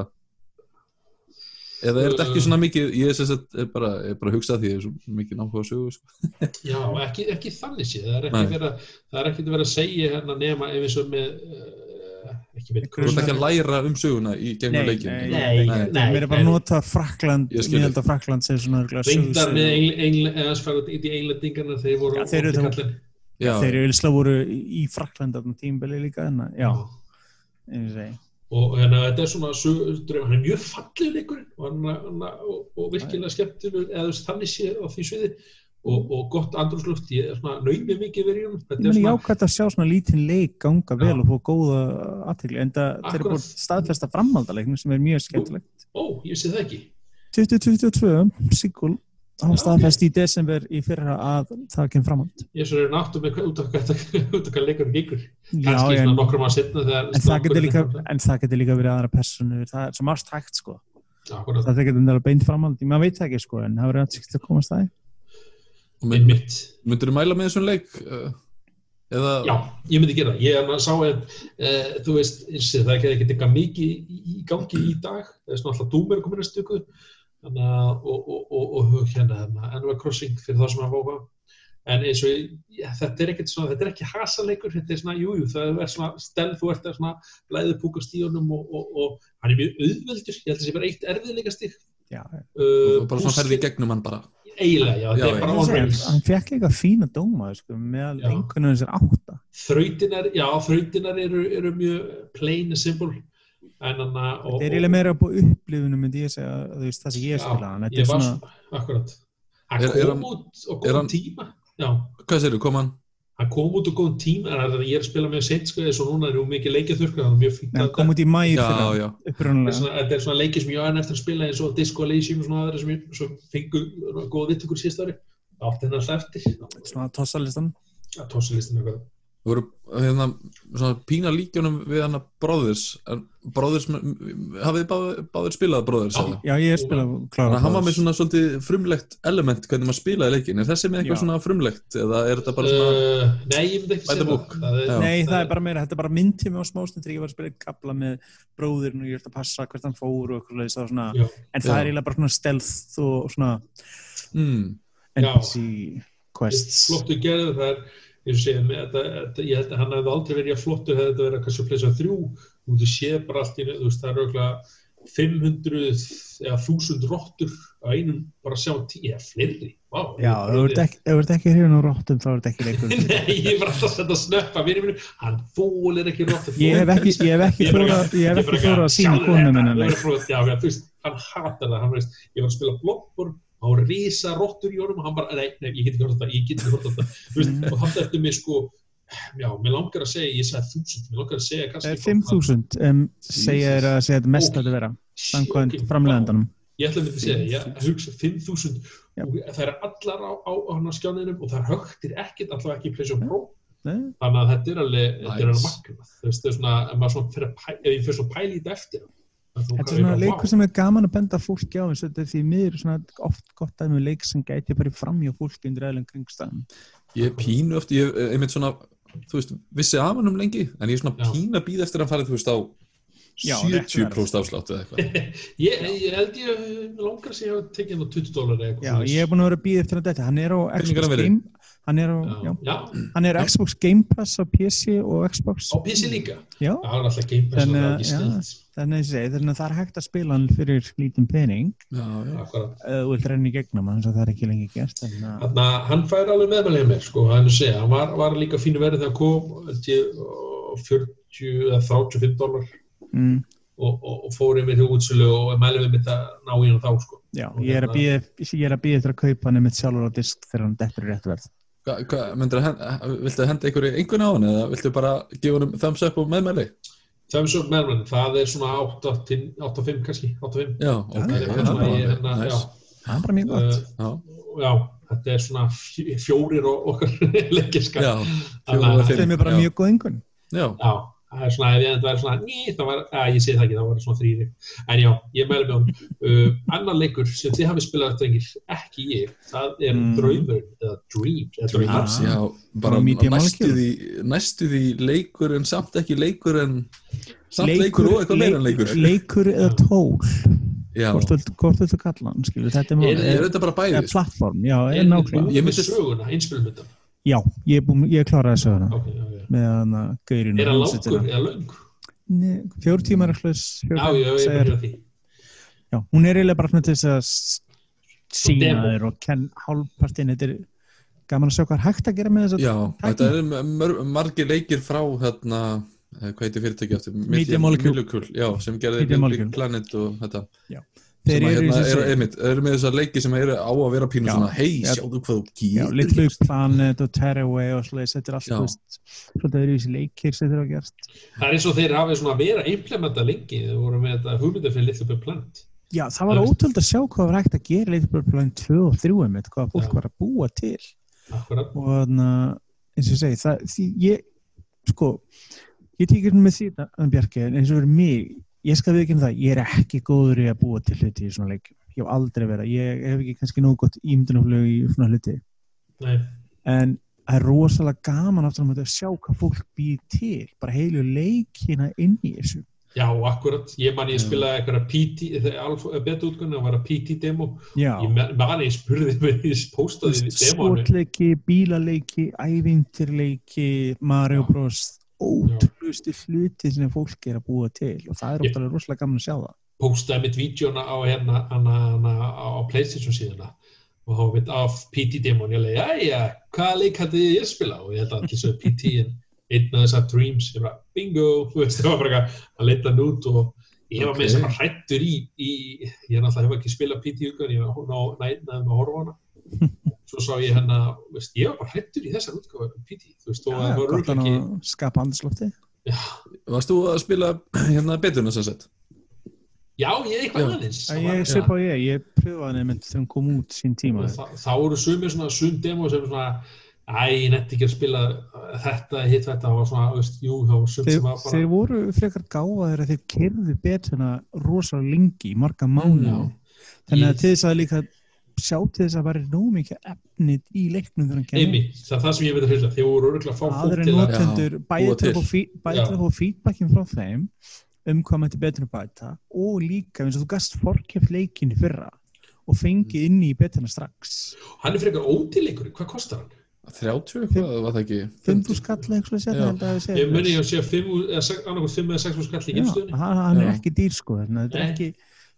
Eða er þetta ekki svona mikið, ég er, sagt, er bara, er bara að hugsa að því, ég er svo mikið náttúrulega sögu, sko. já, ekki, ekki þannig sé það er ekki verið að, það að segja hérna nema ef eins og með Þú ert ekki að læra um söguna í gegnum nei, leikin. nei, Nei, nei, nei, nei, mér er bara að nota Frakland, Ég held að Frakland sé svona örugglega reyndar með sögusvið. engl, engl, eða sfærat í englendingarna þeir voru kallinn. Já, Þeir eru vilslega voru í Frakland á tímbeli líka en að- já, eins og segi. Og hérna þetta er svona sögur, hann er mjög fallið leikurinn og, virkilega skemmtilegur eða þannig sé á því sviði og, og gott andrúsluft, ég er svona naumið mikið verið Ég þetta er jákvæmt að sjá svona lítinn leik ganga vel Já. og fá góða aðtegli en það Akkurat. búin staðfesta framhaldaleiknum sem er mjög skemmtilegt. Ó, ég sé það ekki. 2022, Sigul hafa Já, staðfest í desember í fyrra að það kemur framhald ég er svona náttu með út af hvað gengur. Já, kannski svona nokkrum að setna en, það getur líka, líka verið aðra personur það er svo margt hægt sko. Akkúrat, það getur beint framhald, maður veit ekki sko en það verður að að komast það í. Mynd, myndur þú mæla með þessum leik? uh, Eða, Já, ég myndi gera. Ég er að sá en uh, þú veist, og það er ekki eitthvað mikið í, gangi í dag. Það er svona alltaf dúmer komin að stöku þannig að, og, og, og, og hérna, hérna, Animal Crossing fyrir það sem að fóka. En eins og, ja, þetta er ekkert svona, þetta er ekki hasaleikur, þetta er svona, jújú, jú, það er svona stel, þú ert að svona blæði púka stíunum og, og, og hann er mjög auðveldur, ég held að það sé bara eitt erfiðleikastig. Já, Uh, og bara svona ferði í gegnum hann bara. Eiginlega, já, þetta Já, er já. bara Hann hann fekk líka fína dóma sko, meðal einhvern veginn sér átta. Þrautinar, já, þrautinar eru, eru mjög plain and simple en hann að þetta er eiginlega meira upp á upplifunum myndi ég segja, þú veist, það sem ég hann, þetta ég er var svona, akkurat. Hann Er- er kom hann- út og er hann- tíma. Já, Hvað segirðu, kom hann? Hann kom út og góðum tíma ég er að spila með seint sko, eins og núna er hún mikið leikjaþurka það er mjög fínt hann að kom út í mæi fyrir þetta er svona, er leikið sem ég á enn eftir að spila eins og Disco Elysium og svona aðra sem, ég- sem fengu góða vittugur síðast ári. Átti hennar eftir. Svona tossalistan að tósalistin eitthvað Þú voru hérna, svona pína líkjónum við hann að Brothers en Brothers, hafið þið báðir, báðir spilað Brothers? Já. já, ég er spilað Þannig klára að hann var með svona svolítið frumlegt element hvernig maður spilaði leikin, er þessi með eitthvað Já. svona frumlegt eða er þetta bara svona uh, nei, ég myndi ekki segja það Já. Nei, það er bara meira, þetta er bara myndtími á smástundir ég var að spila kapla með bróðirinn og ég ert að passa hvert hann fór og eitthvað leis svona, Já. en það er eiginlega bara svona stealth og svona mm, flottu gerður það er ég sé með þetta, þetta ég held að hann hefði aldrei verið að flottur hefði þetta verið að kannski að pleysa þrjú. Og þú sé bara allt í einu, þú veist það er auðvitað 500 eða 1000 rottur á einum bara að sjá tí, eða fleiri. Vá, Já, þú ert ekki, ert hrifin á róttum þá er þetta ekki leikur. Nei, ég var alltaf að setja að snöppa vinnu mínu, hann fólir ekki rottur Ég hef ekki, ég þóra ég að sína konu minna leik Já, já, þú veist, hann hatar það hann veist, ég var að spila blokkborn á risa rottur í honum og hann bara, nei, nei, ég get ekki hort þetta, ég get ekki hort þetta Þú veist, og hann eftir mig sko já, mér langar að segja, ég sagði þúsund mér langar að segja Eh, kannski 5000 um, segja þér að segja þetta mest að þetta vera samkvæmt framlegandanum Ég ætla að myndi að segja, ég hugsa 5.000 Já. og það er allar á, á, á hann á skjáninum og það högtir ekkert allavega ekki Pro. Nei, þannig að þetta er alveg, þetta er alveg magnað. Þú veist, það er svona, ef ég fyrir í þetta eftir þá Þetta er svona leikur sem er gaman að benda fólki á eins og þetta er því miður svona oft gott að með leik sem gæti bara fram hjá fólki undir eðlum kringstæðum ég pínu oft, ég eh, einmitt svona þú veist, vissi af hann um lengi en ég er svona Já. pína býð eftir að fara þú veist á Já, rétt 70% afslátt eða eitthvað. Ég, ég held ég langar að segja að tekið hann á 20 dólar eða eitthvað Já, ég hef búin að vera að býða eftir að þetta hann er á Xbox er? Game hann er á, já, já, já, hann er Já. Xbox Game Pass á PC og Xbox. Á PC líka? Já, það er alltaf Game Pass og Þannig að- þannig að þannig að það er hægt að spila hann fyrir lítinn pening. Já, renna í gegnum hann, svo það er ekki lengi gert að, Þannig að hann fær alveg meðmælið mér sko, hann, segja, hann var, var líka fínu verið þegar kom held ég, á 40 eða 35 dólar. Mm, og, og, og fór yfir til útsölu og mælið við mitt að ná í hann þá sko. já, Og ég er að hérna- býða er að eftir að kaupa hann með sjálfur á disk þegar hann dettur í rétt verð Myndir að henda, viltu henda einhverju einhvern á hann eða viltu bara gefa hann thumbs up og meðmæli? Thumbs up meðmælið, það er svona 8-5 kannski, 8-5 Já, ok, það er bara hérna, já, það er bara mjög gott. Uh, já, þetta er svona fj- fjórir og okkar leikjaskar já, að- og fimm, er bara mjög góð yngun já, Já, það er svona, ef ég enda væri svona, ný, það var, að ég segi það ekki, það var svona þrýri. En já, ég mæli með hún. Uh, annar leikur sem þið hafið spilað eftir engil, ekki ég, það er Mm. Draumurinn, eða Dreams, eða Dreams, Dreams. já, bara Bara Media næstu Molecule. því, næstu því leikur en samt ekki leikur en samt leikur, og eitthvað meira en leikur leikur eða tól hvort hvort viltu kalla hann skilur, þetta er Er- er þetta bara bæðið? plattform, já, er nákvæmlega þú Ég myndi- söguna, einspilmyndan. Já, ég er, klárað þessu hana Ok, já, já. með hann að gaurinu Er hann langur eða löng? fjór tímar hlus Já, já, ég er bara því. já, hún er eiginlega bara til þess að sína þér og kenn hálfpartin þetta er gaman að sjá hvað er hægt að gera með þess Já, Tækni. þetta er mör, margir leikir frá hérna, eh, hvað heitir fyrirtæki aftur? Media Molecule. Molecule, já, sem gerði Planet og þetta þeir sem að, eru hérna, eru, einmitt, eru með þessar leiki sem eru á að vera pínu Já. svona hei, Já. sjáðu hvað þú getur Little Planet og Tearaway og svoleiðis, þetta er allt svolítið eru í þessi leikir sem þeir hafa gert Það er eins og þeir hafið svona verið að implementa lengi, þeir voru með þetta hugmyndið fyrir Little Big Planet. Já, það var ótöld að sjá hvað var hægt að gera Little Big Planet 2 og 3 einmitt, hvað fólk Já. var að búa til Akkurat. og þannig að eins og segi, það, því ég sko, ég tíkir með því að Bjarki, eins og verið mig ég skal við ekki það, ég er ekki góður í að búa til hluti í svona leik, ég hef aldrei verið ég hef ekki kannski nógu gott ímyndunaflög í svona hluti, Nei, en það er rosalega gaman aftur að sjá hvað fólk býr til bara heilu leikina inn í þessu. Já, akkurat. Ég man ég spilaði eitthvað PT, þegar beta útgunni, það var að PT demo. Já, Ég man ég spurði mig, ég postaði skotleiki, bílaleiki ævintirleiki, Mario Bros ótrúlustu hluti sem fólk er að búa til og það er ótrúlega rosalega gaman að sjá það. Postaði mitt vídjóna á hérna á Playstation síðuna og þá veit af PT-demon ég leiði, æja, hvaða leik hætti ég að spila? Og ég held að allir svo PT en einn af þessar dreams, ég bara, bingo. Þú veist, það var bara að leita hann út og ég var Ok. með þess að hrættur í, í ég náttúrulega hef ekki spilað PT-útgáðan ég var ná- nætnaði með að horfa hana svo sá ég hérna, veist, ég var bara hrættur í þessar útgáðu PT, þú veist, og það var að ná- skapa andarslofti já, Varst þú að spila hérna betuna sem sett? já, ég eitthvað aðeins. Ég svipa á ég, ég pröfaði nefnt þegar hann kom út sín tíma. Og það, þá eru sumir svona sum demo sem svona æ, ég netti ekki að spila þetta, hitt þetta, það var svona, veist, jú, það var sum sem var bara þeir voru frekar gáðaðir að þeir kerðu betuna rosalega lengi, í marga mánu Já. þannig að til þess að líka sjá til þess að vera nóg mikið efnið í leiknum þegar hann kemur Einmitt, það er það sem ég veit að hrilla, þeir voru örgulega að fá fólk til að notendur til að til. til að fá feedbackin frá þeim um hvað mætti betur að bæta og líka eins og þú gast fórkjöft leikin í fyrra og fengið inn í betuna strax. Hann er frekar ótileikur, hvað kostar hann? 30 eitthvað, var það ekki? 5.000 skall eitthvað sér að Ég muni að sé 5 eða sex- annarkoð 5 eða 6 skall hann, er ekki dýr sko að þetta er ekki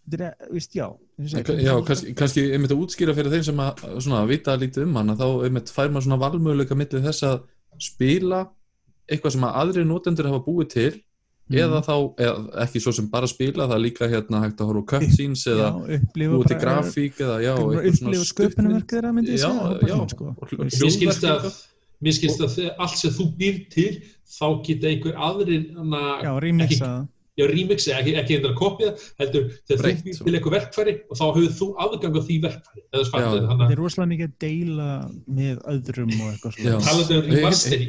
þetta er, víst, já, segir, Já, kannski, kannski einmitt að útskýra fyrir þeim sem að svona, vita lítið um hana þá einmitt fær maður svona valmöguleika millir þess að spila eitthvað sem að aðri notendur hafa búið til Mm. eða þá, eða, ekki svo sem bara spila það er líka hérna hægt að horfa á cutscenes eða búið til grafík eða já, eitthvað svona upplifa stuttmynd. sköpunarverk þeirra myndi ég Já, segja já, sko. Mér skilst að mér skilst að allt sem þú býr til þá geta einhver aðrir hana, já, remixa, ekki, ekki einhverja kopja heldur þegar Breytt. þú býr til eitthvað verkfæri og þá hefur þú aðgang á því verkfæri þetta er rosalega mikið að deila með öðrum og eitthvað svona talandi um remasteri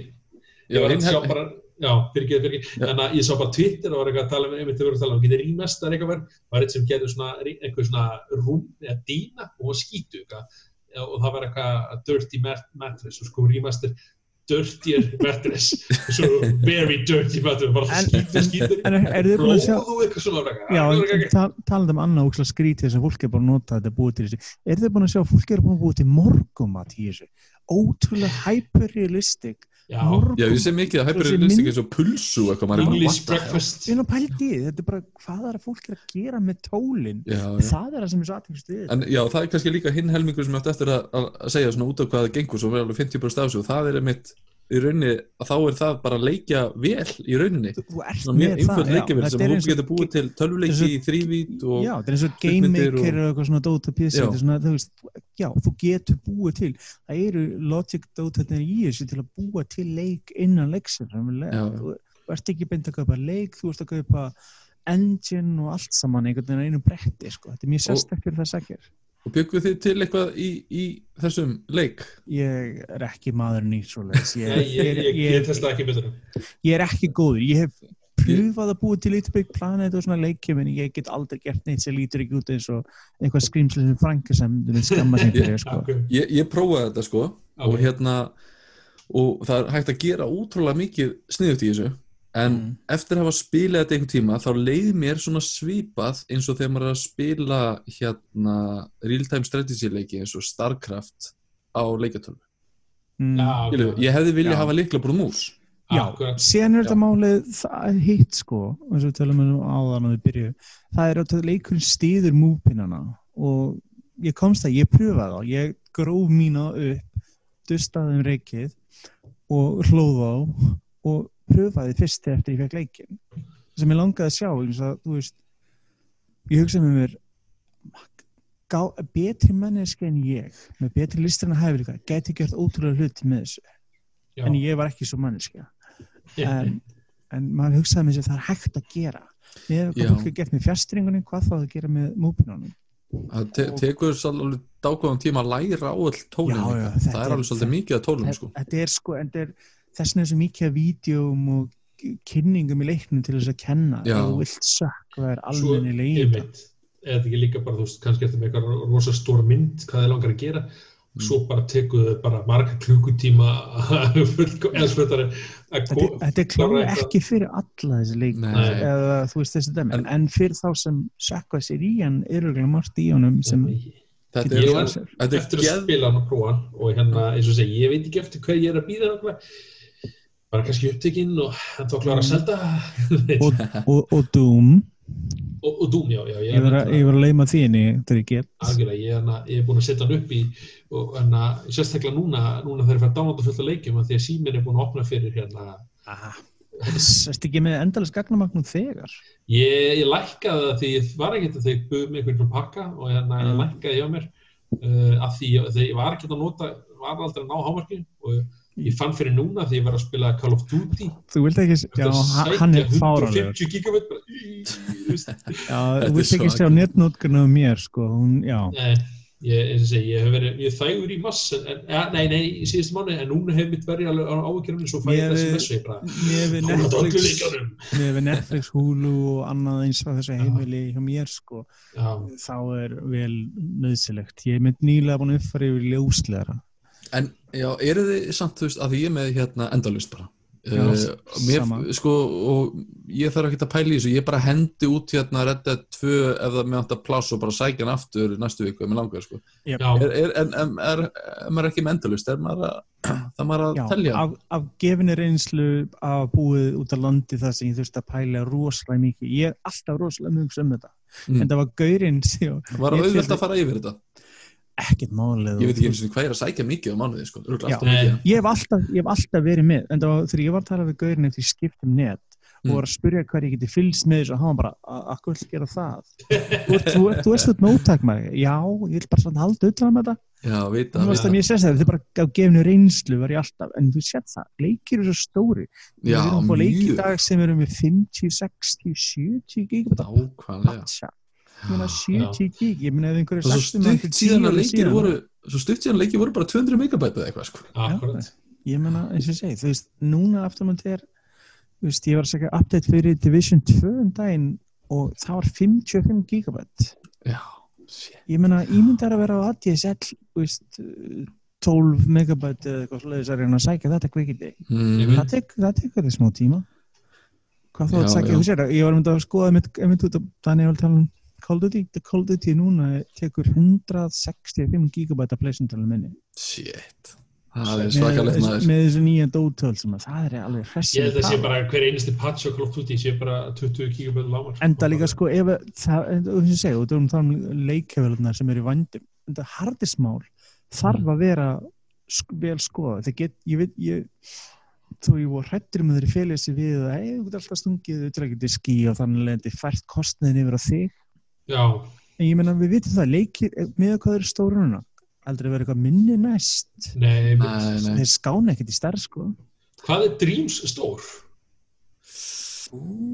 ég var að sjá bara já, fyrir ekki, fyrir ekki, að ég sá bara Twitter og var eitthvað að tala um, einmitt þau voru að tala um, getur remaster eitthvað verð, var eitt sem gerði svona eitthvað svona rúm eða dýna og var skítu eitthvað og það var eitthvað dirty mat mattress og sko remaster dirtier mattress very dirty mattress En- er, þið búin að sjá blóð og eitthvað svona eitthvað. Já, Það var en eitthvað- tal, talandi um annað ókslega skrítið sem fólk er bara að nota þetta búið til þessu. Er þið búin að sjá fólk er búin að búið til morgumat í þessu? Ótrúlega hyperrealistic já, ég sé mikið að Þessi hyperrealistic mynd- eins og pulsu English breakfast. Er þetta er bara hvað er að fólk er að gera með tólinn. Það er það sem er svo aðtækst við. En já, það er kannski líka hinn helmingur sem ég átti eftir að, að segja svona út af hvað það gengur svo verður alveg 50% af þessu og það er einmitt í rauninni að þá er það bara að leikja vel í rauninni. Mjög einföld það, leikjavel sem og getur búið til og- í þrývít og Já, þetta er eins og game maker og- eitthvað svona þetta er svona, veist, já, þú getur búið til, það eru logic dótarnir í þessu til að búa til leik innan leiksir, Já. þú, ert ekki beint að kaupa leik, þú ert að kaupa engine og allt saman einhvern veginn á einu bretti, sko, þetta er mjög sérstaklega það sækir. Og bygguð þið til eitthvað í, í þessum leik Ég er ekki maður nýtt svoleiðis, ég, Nei, ég, ég, ég, ég, testa ekki betur ég er ekki góður, ég hef pröfað að búa til Big Planet og svona leikjum en ég get aldrei gert neitt sem lítur ekki út eins og eitthvað skrýmsli sem Franka sem þú veist skamma sem fyrir sko. okay. ég, ég prófaði þetta sko og Ok. hérna og það er hægt að gera útrúlega mikið sniðugt í þessu en Mm. eftir að hafa spilað þetta einhvern tíma þá leið mér svona svipað eins og þegar maður er að spila hérna real-time strategy leiki eins og Starcraft á leikatölu mm. Ég hefði viljað hafa líkla bara mús Já, síðan er þetta málið það hitt sko, eins og við tölum um áðan og við byrju, það er að leikurinn stýður múpinnana og ég komst að, ég pröfaði þá. Ég gróf mína upp dustaði um reikið og hlóð á og pröfaði fyrst eftir ég fekk leikin sem ég langaði að sjá eins og þú veist ég hugsaði með mér gá, betri menneski en ég með betri listur en að hæfa gæti gert ótrúlega hluti með þessu. Já. en ég var ekki svo manneskja. En, en maður hugsaði með sér það er hægt að gera. Með hvað Já. fólk er gert með fjastringunni hvað þá að gera með múpinunum það te tekur svolítið dákvæðan tíma að læra á all þetta það er- er alveg svolítið mikið að tónum sko. þetta er sko en þetta er þess vegna er svo mikið af vídjóm og kynningum í leiknum til þess að kenna Já. þú vilt er Svo, almennilega í einmitt, eða ekki líka bara, þú veist, kannski eftir með eitthvað rosa stór mynd, hvað þið langar að gera svo bara tekuðu bara marga klukkutíma eða spötari þetta, þetta er klára ekki fyrir alla þessi leik Nei. eða þú veist þessi dæmi. En- en, fyrir þá sem sökka sér í hann er auðvitað margt í honum sem þetta Ég er, er eftir að spila hann og prófa hann? Og hérna, eins og segi, ég veit ekki eftir hvað ég er að býða bara kannski upptekinn og hann þá klára að selda og, og, og Doom og, og Doom, já, já Ég var að, ég var að leima því henni þegar ég get. algjörlega, ég, hana, ég er búin að setja hann upp í og hana, sérstaklega núna núna þegar ég fær downloada fullt af leikjum af því að síminn er búin að opna fyrir hérna Aha. Erstu ekki með endalist gagnamagnum þegar? ég, ég lækkaði það því ég var ekkert að þeir buðum einhvern frá pakka og hérna ég Mm. lækkaði hjá mér uh, af því ég, þegar ég var ekkert að nota var aldrei að ná hámarkinu og ég fann fyrir núna því ég var að spila Call of Duty Þú vilt ekki, já, hann er fáranlegur. 150 gigabit. Já, þú vilt ekki sjá svakalegt. netnótkunna um mér, sko, hún, já. Nei, ég, eins og segi, ég hef verið mjög þægur í mass en, nei, nei, í síðustu mánu en núna hef mitt verið alveg á ávíkjörunni svo fæ ég Mér- þessi messu ég bara Mér við Netflix, við Hulu og annað eins af þessu heimili hjá mér, sko, Já, þá er vel nöðsilegt. Ég er mynd nýlega búin að uppfæra yfir ljósleira. En já, eru þið samt, þú veist, að ég er með hérna endalust bara Já, uh, mér, sama. sko, og ég þarf ekki að pæla í þessu, ég bara hendi út hérna Red Dead 2 ef það með ántt að pláss og bara sækja hann aftur næstu viku ef mér langar, sko já, er, er, en en er, er maður ekki með endalust, er maður að það maður að Já, telja af, af gefinni reynslu að búið út á landi það sem ég þurfti að pæla rosalega mikið. Ég er alltaf rosalega mjög um þetta. Mm. En það var gaurinn sem var það auðvelt að fara yfir þetta ekkert málið. ég veit ekki eins og hvað er að sækja mikið á mánuði, sko, Já. Ég hef alltaf, ég hef alltaf verið með, en var þegar ég var að tala við gaurinn eftir skiptum net og Mm. var að spyrja hvað ég geti fylgst með þessu og hann bara, "A- akkur vil gera það? Þú ert- þú ert- þú veist þetta nótak maður, já, ég vil bara svona halda utan um þetta. já, vita, Þú veist vita. að mér sést það, þetta er bara á gefnu reynslu var ég alltaf, en þú sétt það, leikir eru svo stóri. við erum að fá leik í mjög dag sem eru með 50, 60, 70 gigabit af nákvæmlega patcha. Ég meina 70 gig, ég meina ef einhverju svo stutt síðan 10 að leikir síðan, voru svo stutt síðan að leikir voru bara 200 megabæt eða eitthvað, sko. Akkurat. Ég meina, eins og ég segi, þú veist, núna aftur maður er, þú veist, ég var að segja update fyrir Division 2 um daginn og það var 55 gigabit já, shit. Ég meina, ímyndar að vera á ADSL þú veist, 12 megabit eða eitthvað svoleiðis að reyna að sækja þetta kvikindi. Mm. það tek- það tekur þið smá tíma. Hvað þá að Já, sækja já. þú sér ég var myndið að skoða mitt, mitt út af þannig að tala um Call of Duty, The Call of Duty núna tekur 165 gigabæta pleysuntalum minni. Shit. Það er svakalegt með, maður. með þessu nýja dótöl sem að það er alveg Ég hressið held að sé bara hver einasti patch og Call of Duty sé bara 20 gigabit lámar enda líka sko ef að það, en þú veist ég segja, þú erum það um leikjavelunar sem eru í vandum enda hardismál þarf að vera sk vel skoða það get, ég veit, ég þú ég voru hrættur með þeirri félið sér við að ei, þú getur alltaf stungið utilega diski og þannig leðandi fært kostniðin yfir á þig Já, en ég menna við vitum það, leikir með hvað eru stóru núna. Aldrei verið eitthvað minni næst. Nei, Nei, nei. þeir skána ekkert í stærð sko. Hvað er Dreams stór?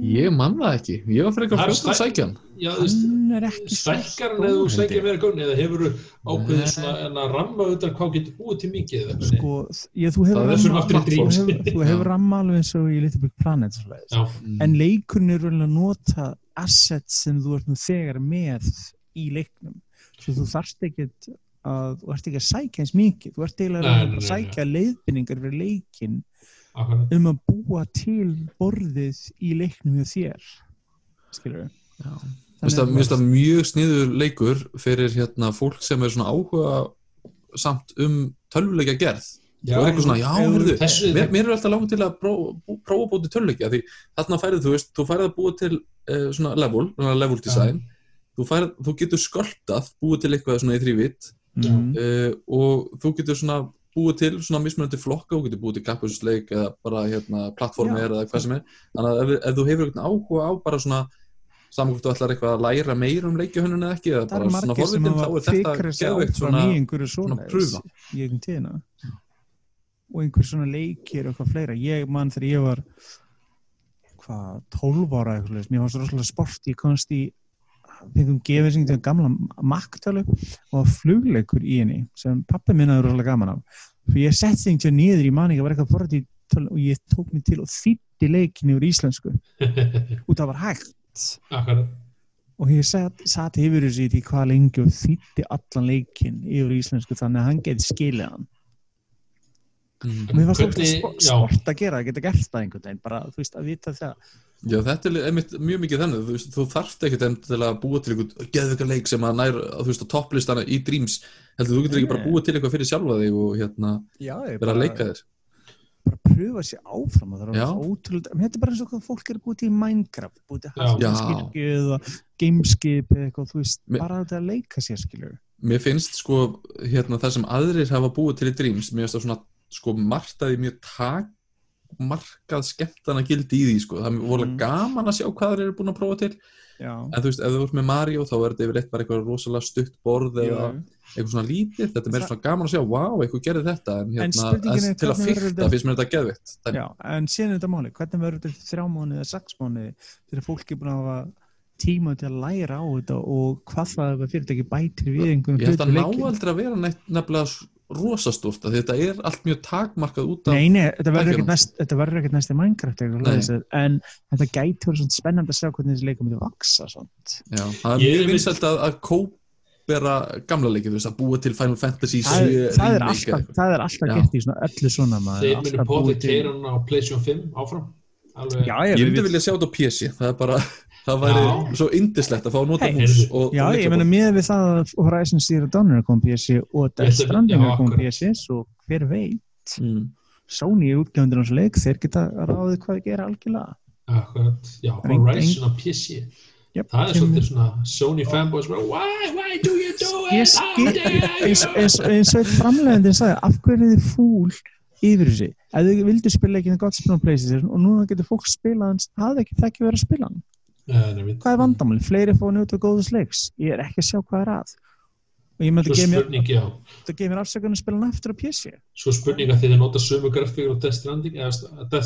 ég man það ekki, ég var fyrir er eitthvað fljótt að sækja hann Já, þú veist, hann er ekki svo stækkar hann eða þú ég. meira gunni eða hefur þú ákveðið svona en að ramma utan hvað getur búið til mikið eða? Sko, ég, þú hefur Það er ramma- ramma alveg eins og í Little Big Planet Mm. en leikurinn er raunlega að nota assets sem þú ert nú þegar með í leiknum. Svo þú þarft ekkert að þú ert ekki að sækja eins mikið. Þú ert eiginlega að nei, sækja leiðbynningar fyrir leikin akkurat. um að búa til borðið í leiknum hjá þér. Skilur við Já. Mér finnst það- mjög sniður leikur fyrir hérna fólk sem er svona áhuga samt um tölvuleika gerð og er eitthvað svona, já, heyrðu, þessu- mér, mér er alltaf langt til að prófa, að búa til tölvuleika því þarna færið, þú veist, þú færið að búa til uh, svona level, svona level design. Þú, færið, þú getur skoltað búið til eitthvað svona í þrývit mm. uh, og þú getur svona búið til svona mismunandi flokka, þú getur búið til kappusleik eða bara hérna plattformir Já. eða hvað sem er, þannig að ef, ef þú hefur eitthvað áhuga á bara svona þú ætlar eitthvað að læra meira um leikjuhönnun eða ekki, eða bara svona forvitin, þá er þetta áfram svona svona svona prufa. í einhvern tíðina og einhver svona leikir og eitthvað fleira. Ég man þegar ég var hvað, 12 ára eitthvað mér var svo rosalega sport. Ég komst í fengum gefið sem til gamla maktölu og flugleikur í henni sem pappi minna er rosalega gaman af. Fyrir ég sett þing til niður í manning var eitthvað forrið í tölu og ég tók mig til og þýtti leikin yfir íslensku. Og það var hægt. Akkurat. Og ég satt, yfir þessu í því hvað lengi og þýtti allan leikin yfir íslensku þannig að hann geti skilið hann. Mhm. Og mér var já. sport að gera, að geta gert það einhvern veginn bara, þú veist, að vita það. Já, þetta er einmitt mjög mikið þannig þú, þú þarft ekkert enn til að búa til einhvern geðvika leik sem að nær, þú veist, á topplistana í Dreams. Heldur þú getur ekki bara búa til eitthvað fyrir sjálfa þig og hérna já, vera að leika þér? bara pröfa sér áfram og það er ótrúlega, en þetta er bara eins og hvað fólk er búið til í Minecraft, búið til Já. Hafnarskirkju eða Gameskip eða eitthvað, þú veist, Me- bara þetta að leika sér skilur. mér finnst sko hérna það sem aðrir hafa búið til í Dreams mér finnst það svona sko margt að því mjög takmarkað skemmtana gildi í því sko, það er vorulega Mm. gaman að sjá hvað þeir eru búin að prófa til. Já, en þú veist, ef þú ert með Mario þá er þetta yfirleitt bara eitthvað rosalega stutt borð eða eitthvað svona lítið, þetta er meira svona gaman að sjá wow, eitthvað gerði þetta, en hérna en til að hvernig verður fyrta þetta- finnst mér þetta geðvitt Já, en síðan er þetta máli, hvernig verður þetta þrjá mánuði eða sex mánuði þegar fólk er búin að hafa tíma til að læra á þetta og hvað það er fyrirtæki bætir við einhvern ég held að ná aldrei að vera nefnilega rosastórt, að þetta er allt mjög takmarkað út af Nei, nei, þetta verður ekkert næst, í Minecraft en þetta gæti verið svona spennandi að sjá hvernig þessi leikum myndi vaksa svona. Já, það er Ég mjög vil- vinsælt að, að kópera gamla leikið, þú veist, að búa til Final Fantasy Það, 7 það er alltaf, það er alltaf Já. gert í svona öllu svona maður, Þeir búið bóðið til- keiran á PlayStation 5 áfram. Alveg Já, ég, Ég myndi vilja sjá þetta á PC, það er bara það væri Já. svo indislegt að fá að nota Hey, hús heyrðu. og, Já, og ég meina með við það að Horizon Zero Dawn er að koma á PC og Death Stranding er að koma. PC svo hver veit, mm. Sony útgjöfundur hans leik, þeir geta ráðið hvað þeir gera algjörlega. Akkurat, já, Horizon á PC Yep, Það er svolítið svona Sony fanboys bara, Why, why do you do it? How dare eins, you?" eins, eins og eitt framlegandi sagði, af hverju er þið fúl yfir þessi? Ef þið vildu spila ekki gott spila á PlayStation og núna getur fólk spilað hans, það er ekki það ekki verið að spila hann. Hvað er vandamáli? Fleiri fá að njóta góðus leiks. Ég er ekki að sjá hvað er að. Og ég með þetta gefa mér- spurning, já þetta gefur mér afsökun að spila hann eftir á PC. Svo spurning að þið nota sömu grafíkur og Death Stranding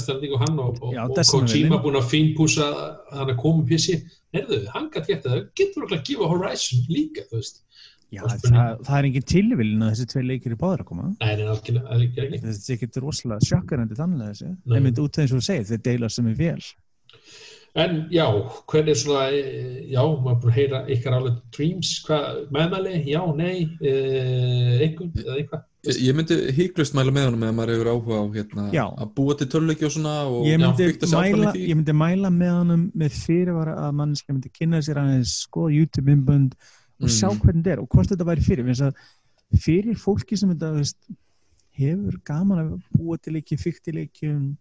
Stranding og hann og, og, Já, og Stranding. Kojima búin að fínpúsa hann að koma á PC Herðu, hann gæti gert það getur okkur að gefa Horizon líka þú veist Já, Og það, það er engin tilvílin að þessi tvei leikir er báður að koma. Nei, það er ekki ekki Þetta ekki rosalega sjokkarandi þannig þessi. En já, hvernig svona, eh, já, maður búin að heyra ykkar álega Dreams, hvað, meðmæli, já, nei, eh, einhvern, eða eitthvað. Ég ég myndi híklust mæla með honum eða maður hefur áhuga á hérna, Já. að búa til töluleiki og svona og fikta sig áfram í mæla, því. ég myndi mæla með honum með fyrirvara að mannskja myndi kynna sér aðeins skoða YouTube-inbönd og sjá Mm. hvernig þetta er og hvort þetta væri fyrir að fyrir fólki sem þetta veist, hefur gaman að búa til leiki, fykti leikjum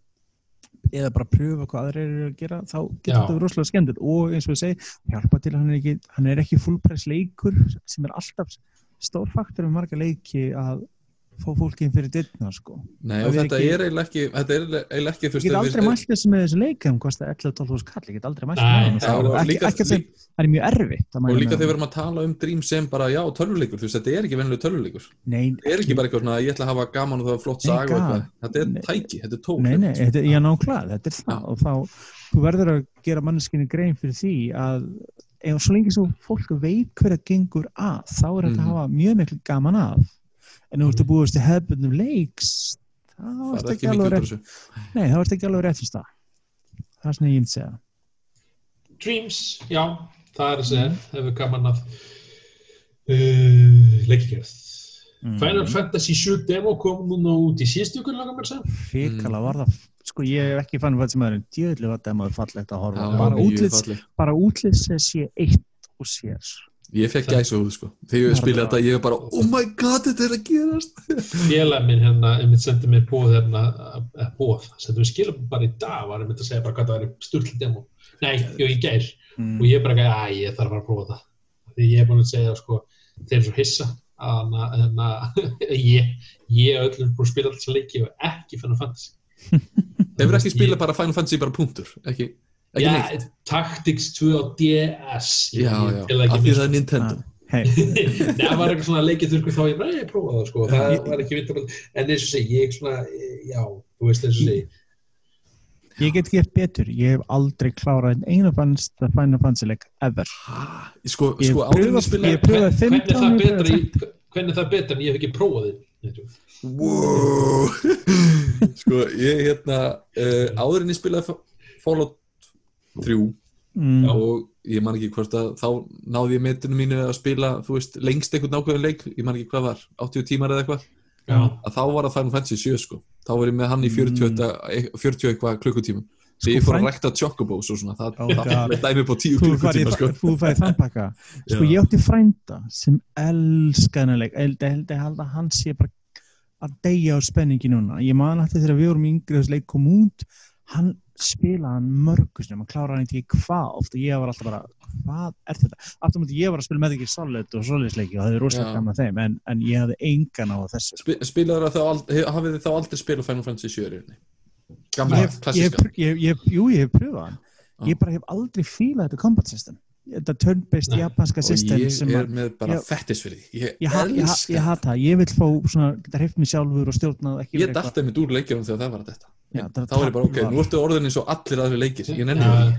eða bara pröfa hvað aðrir eru að gera þá getur þetta verið rosalega skemmtilegt. Og eins og ég segi, hjálpa til hann er ekki, hann er ekki fullpress leikur sem er alltaf stór faktor með marga leiki að fá fólki inn fyrir dittna sko. Nei, Það og er þetta ekki- er eiginlega ekki þetta er eiginlega ekki þú Ég get aldrei mælt þessu með þessu leik þeim kostar 11-12 hús kall, ég get aldrei mælt hann Já, það er það er mjög erfitt að og líka þegar við erum að tala um Dream sem bara, já, tölvuleikur, þú veist, þetta er ekki vennileg tölvuleikur. Nei, það er ekki bara eitthvað svona, ég ætla að hafa gaman og það er flott saga og eitthvað, þetta er tæki, þetta er tól Nei, nei, þetta, er nákvæmlega, þetta er það. Og þá, þú verður að gera manneskinni grein fyrir því að ef svo lengi svo fólk veit hver að gengur að, þá er þetta Mhm. að hafa mjög miklu gaman að en þú ert að búast til hefðbundum leiks þá það ert er ekki alveg rétt nei, þá ert ekki alveg rétt fyrst það það er svona ég myndi segja Dreams, já, það er að segja, hefur gaman að uh, leikgerð. Mm. Final Fantasy 7 demo kom núna út í síðustu ykkur laga mér sem. Fíkala Mm. var það, sko ég hef ekki fann hvað sem er djöðli var það maður fallegt að horfa falleg. bara útlits sé eitt og sér ég fekk gæsa úr, sko, þegar ég spila þetta ég er bara, oh my god, þetta er að gerast Félag minn hérna, einmitt sendi mér bóð hérna, eða bóð, sendi mér skilabóð bara í dag, var einmitt að segja bara hvað það væri sturli demo. Nei, jú, í gær. mm. Og ég bara, að ég þarf að fara að prófa það. Því ég er búin að segja, sko, þeir eru svo hissa að hana, ég, ég öllum búin að spila alltaf leiki og ekki Final Fantasy. hefur ekki Ég- spilað bara Final Fantasy bara punktur ekki, ekki Já, neitt. Tactics 2 á DS. Já, já, af því það er Nintendo. Hei, Nei, það var eitthvað svona leikið þurrku þá ég bara, ég prófaði það sko, það var ekki vittur en eins og segi, ég svona, já, þú veist eins og segi, ég get gett betur, ég hef aldrei klárað en einu fannst að Final Fantasy leik ever. Sko, Ég sko pröfaði fimm hvernig er það tánum, ég betra pröfaði í, hvernig er það betra en ég hef ekki prófað þið wow. sko, ég hérna uh, áður en ég spilaði Fa- Fallout 3 Mm, og ég man ekki hvort að þá náði ég metinu mínu að spila þú veist, lengst einhvern nákvæðan leik. Ég man ekki hvað var, 80 tímar eða eitthvað. Að þá var það Final Fantasy 7 sko. Þá var ég með hann í 40, mm. 40 eitthvað klukkutímum. Sko, því ég fór að rækta chocobos og svona það, Oh, það með dæmi på 10 Þú klukkutíma sko. þú færið þann pakka. Sko ég átti frænda sem elska hennar leik, ég held að hann sé bara að deyja á spenningi núna. Ég man að þegar við vorum yngri þessi leik kom út. Hann spilaði hann mörgusnum hann kláraði hann ekki hvað oft og ég var alltaf bara, hvað er þetta? Aftur mútið ég var að spila með ekki solid og solidsleiki og það er rosalega gaman þeim en, en ég hafði engan á þessu. Spi, spilaður að þá hafið þið þá aldrei spilað Final Fantasy 7 í rauninni? jú, ég hef pröfað hann. Já. ég bara hef aldrei fílað þetta combat system þetta turn-based japanska og system ég sem er með bara ég- fettis fyrir því ég, ég, ha, ég, ha, ég hata, ég vil fá svona, geta hreift mig sjálfur og stjórnað ekki ég dætti mitt úr leikjum þegar það var þetta Já, það þá er ég bara ok, nú ertu orðin eins og allir aðri leikir. Ég nenni það.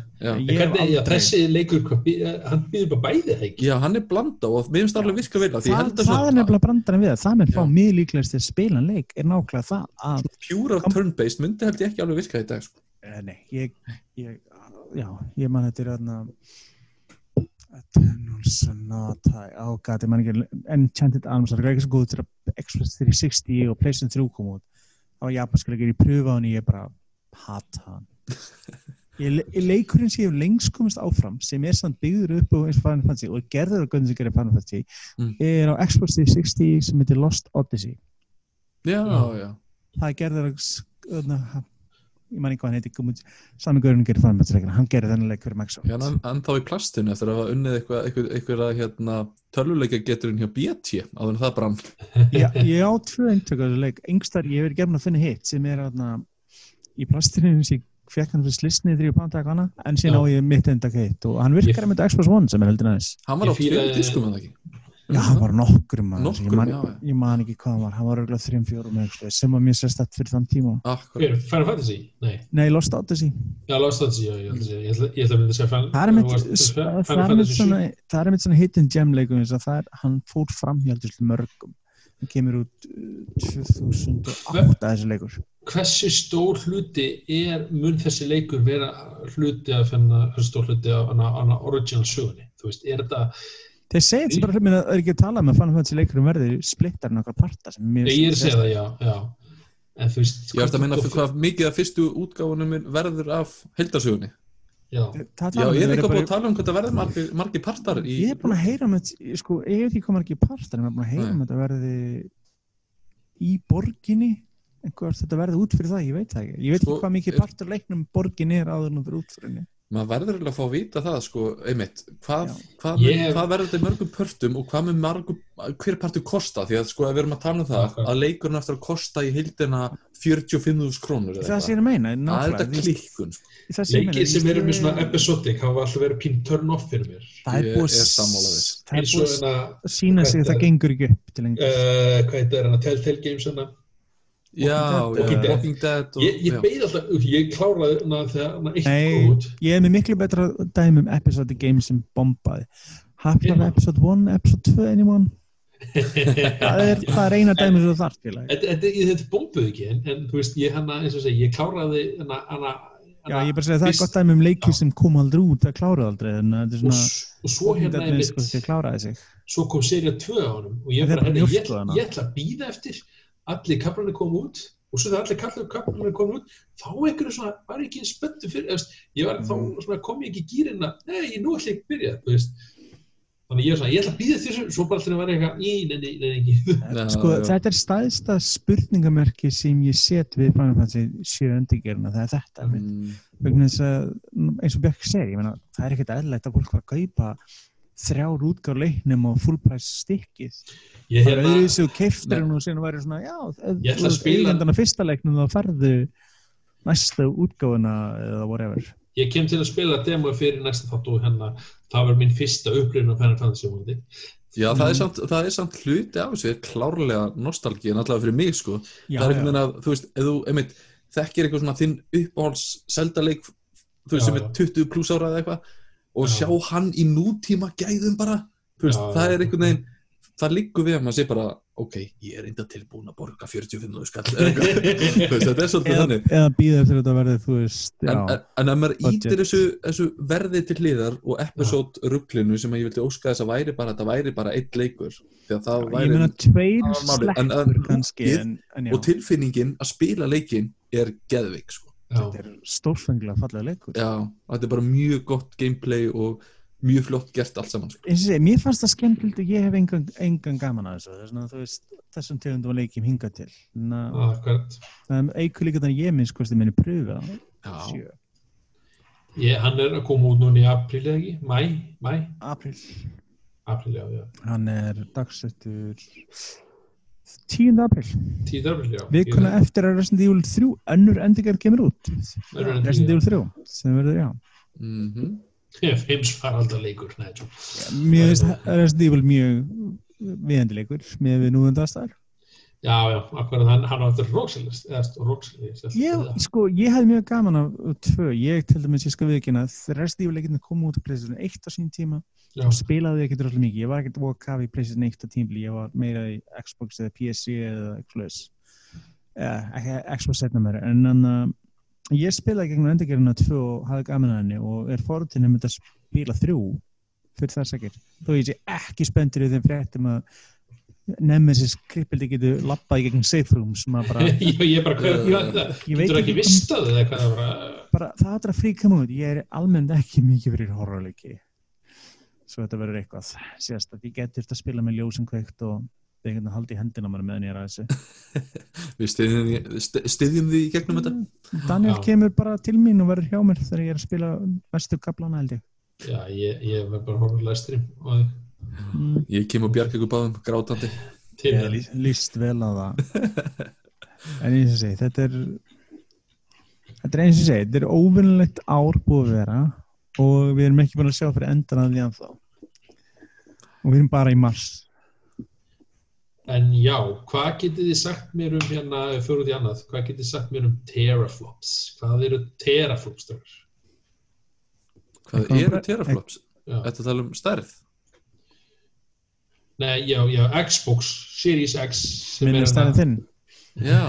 Ég þessi leikur, hvað bí- hann býður bara bæði það ekki. já, hann er blanda og mér finnst það alveg virka vel af því ég það, held að það er nefnilega brandarinn við það. Það með fá mig líklegast til að spila en leik er nákvæmlega það að pure of turn-based myndi held ég ekki alveg virka í dag sko. Eh, Nei, ég, ég, já, ég man þetta er þarna Eternal Sonata, ágæti, man ekki Enchanted Arms, það er ekki svo góð til að Xbox 360 og PlayStation 3 kom út. Það var japanska leikir, ég pröfa hann ég bara hata hann. Ég, ég leikurinn sem ég hef lengst komist áfram sem er samt byggður upp og eins og Final Fantasy og gerður að gönnum sem gerir Final Fantasy Mm. er á Xbox 360 sem heitir Lost Odyssey. Já, Já. það er gerður öðna, ég man ekki hvað hann heiti sami gaurinn gerir Final Fantasy leikina. Hann gerir þennan leik fyrir Microsoft já en, en þá í plastinu eftir að hafa unnið eitthvað eitthvað, eitthvað hérna, tölvuleika geturinn hjá BT áður en það brann. Já, ég á tvö eintök af þessu leik. Engstar, ég verið gefn að finna hitt sem er aðna, í plastinu sem ég fekk hann fyrir slisnið þegar ég pantaði hana en síðan á ég mitt eintak hitt. Og hann virkar Ég- með Xbox One sem er heldur næst hann var á tveim diskum en það ekki Já, hann var nokkur maður, ég, man, ég man ekki hvað hann var hann var eða eitthvað, sem var mjög sérstætt fyrir þann tíma. Hver, Final Fantasy? Nei. Nei, Lost Odyssey Já, Lost Fantasy, já, ég ætla að mynda að segja Final það er það er Fantasy svona, 7. það er mitt svona hidden gem leikum það er, hann fór framhjálpis mörgum hann kemur út uh, 2008 þessi leikur Hversu stór hluti er mun þessi leikur vera hluti af hennar, hversu stór hluti af hennar original sögunni? Þú veist, er þetta, Þeir segja þetta bara hlutin að það er ekki að tala með Final Fantasy leikurum verði splittar nokkar parta ég er að segja það, já, já. En þú veist, ég ætti að fyrir hvað mikið af fyrstu útgáfunum verður af heildarsögunni. Já, já, um ég er eitthvað bara- búin að tala um hvað það verður margir, margir partar í Ég er búin að heyra með sko, ég veit ekki hvað ekki partar en ég er búin að heyra Nei. með þetta verði í borginni. Einhver þetta verði út fyrir það, ég veit það ekki. Ég veit Sko, ekki hvað mikið partur leiknum borgin er áður en fyrir út fyrir henni maður verður eiginlega að fá að vita það sko, einmitt, hvað, hvað, Ég- hvað verður þetta í mörgum pörtum og hvað mun margum, hver partur kosta því að sko ef við erum að tala um það Akkurat. að leikurinn eftir að kosta í hildina 45.000 krónur eða það eitthvað. sé ég að meina, það er þetta klikkun sko. það að leikir sem eru með svona episodic hafa alltaf verið pín turn off fyrir mér. það er Ég búið er það er hérna, að sína sig að það Þetta- gengur ekki upp til lengur uh, hvað heitir hérna, Telltale Games hérna. já, Walking já, Dead. Walking Dead og, Ég, ég beið alltaf, ég kláraði þegar eitt út. ég er með miklu betra dæmi um episode game sem bombaði Half-Life Já. episode 1, episode 2 anyone? það er, það er eina dæmi sem þú þarf til Þetta þetta- þetta bombuð ekki, en, en þú veist, ég hana, eins og segi, ég kláraði hana, hana, Já, ég bara segja það er gott dæmi um leiki Já. sem kom aldrei út, það kláraði aldrei en þetta er svona og svo hérna er er sko sem kláraði sig svo kom serið 2 á honum og ég er bara, ég, hana. ég ætla að býða eftir allir kaplarnir kom út og svo þegar allir kallar kaplarnir kom út þá einhverju svona, var ekki spöntu fyrir eða, ég var þá Mm. svona, kom ég ekki í gýrin að nei, nú ætla ég ekki að byrja þannig ég er svona, ég ætla að býða eftir þessu svo bara allir vera eitthvað, í, nei, nei, nei, ekki sko, þetta er staðista spurningamerki sem ég set við 7 undirgerina, það er þetta mm. Vegna þess að, eins og Björk segir ég meina, það er ekkert eðlægt að fólk var að kaupa þrjár útgáð leiknum og full price stikkið. Ég það auðvitað sem þú keiftir hún og síðan væri svona, já, Ég ætla að spila- eigandana fyrsta leiknum þá ferðu næsta útgáfuna eða whatever. Ég kem til að spila demo fyrir næsta þátt og hérna, það var mín fyrsta upplifun af Final Fantasy vonandi já, það Mm. er, samt, það er samt hluti af þessu er klárlega nostalgi en allavega fyrir mig sko. Já, það er einhvern veginn að, þú veist, ef þú, einmitt, þekkir eitthvað svona þinn uppáhalds seldaleik, þú veist, Já, sem er já. 20 pluss ára eða eitthvað og Já. sjá hann í nútíma gæðum bara, veist, Já, það já. er einhvern veginn, það liggur við að maður sé bara, ok, ég er enda tilbúin að borga 45 skall, þetta er svolítið þannig. eða býða eftir að þetta verði þú veist, já, En, en, en ef maður ítir þessu, þessu verði til hliðar og episode rugglinu sem að ég vildi óska þess að væri bara, þetta væri bara eitt leikur, því að það ég meina tveir en- kannski ég- en, en já, og tilfinningin að spila leikin er geðveik, sko. Þetta er stórfengilega fallega leikur Já, þetta er bara mjög gott gameplay og mjög flott gert allt saman sko. segi, mér fannst það skemmtilegt og ég hef engan, engan gaman að þessu þess að þú veist, þessum tegundum að leikjum hinga til þannig að Akkurat. það er eikur líka þannig ég minnst hvort þið minni sjö, Ég, hann er að koma út núna í apríl eða ekki? Mæ? Mæ? april Apríl, já, já. hann er dagsettur 10. april 10. apríl, já. vikuna eftir að Resident Evil 3 önnur endingar kemur út Resident Evil 3 sem verður, já mhm Ég heims faraldar leikur, nei, tjó. mjög veist Resident Evil mjög viðendilegur með við núðundastar Já, já, akkurat, hann, hann á eftir ég, sko, ég hef mjög gaman af tvö, ég til dæmis ég skal viðkynna Resident Evil leikinu kom út á PlayStation 1 á sín tíma Já, spilaði ekkert rosalega mikið, ég var ekkert að kafa í PlayStation 1 á tímli, ég var meira í Xbox eða PSC eða Xbox eh, ekki Xbox setna mér en þannig að ég spilaði gegnum endurgerina 2 og hafði gaman að henni og er forutinn um að spila 3 fyrir það sækir, þó ég sé ekki spenntur í þeim fréttum að Nemesis krippildi getur lappað í gegnum safe rooms bara, ég, ég bara, hvað, ég, Ég veit getur ekki ekki vist að það, bara, bara það er að fríka mig út, ég er almennt ekki mikið fyrir horrorleiki svo þetta verður eitthvað. Sérst að ég getur þetta að spila með ljósum kveikt og það er einhvern veginn að halda í hendina mér meðan ég er að þessu. Við styðjum því, st- styðjum því í gegnum þetta? Daniel Já. kemur bara til mín og verður hjá mér þegar ég er að spila mestu kaplana held ég. Já, ég, ég verð bara horfður læstri og mm. Ég kem og bjarga ykkur báðum grátandi. Ég lí- líst vel á það. En eins og segi þetta er þetta er eins og segi, þetta er óvinnlegt ár búið að vera og við erum ekki búin að sjá fyrir endan að því ennþá og við erum bara í mars. En já, hvað getið þið sagt mér um hérna, fyrir því annað, hvað getið þið sagt mér um teraflops? Hvað eru teraflops þar? Hvað eru teraflops? Þetta tala um stærð? Nei, já, já, Xbox Series X sem minni er stærðin þinn. Já,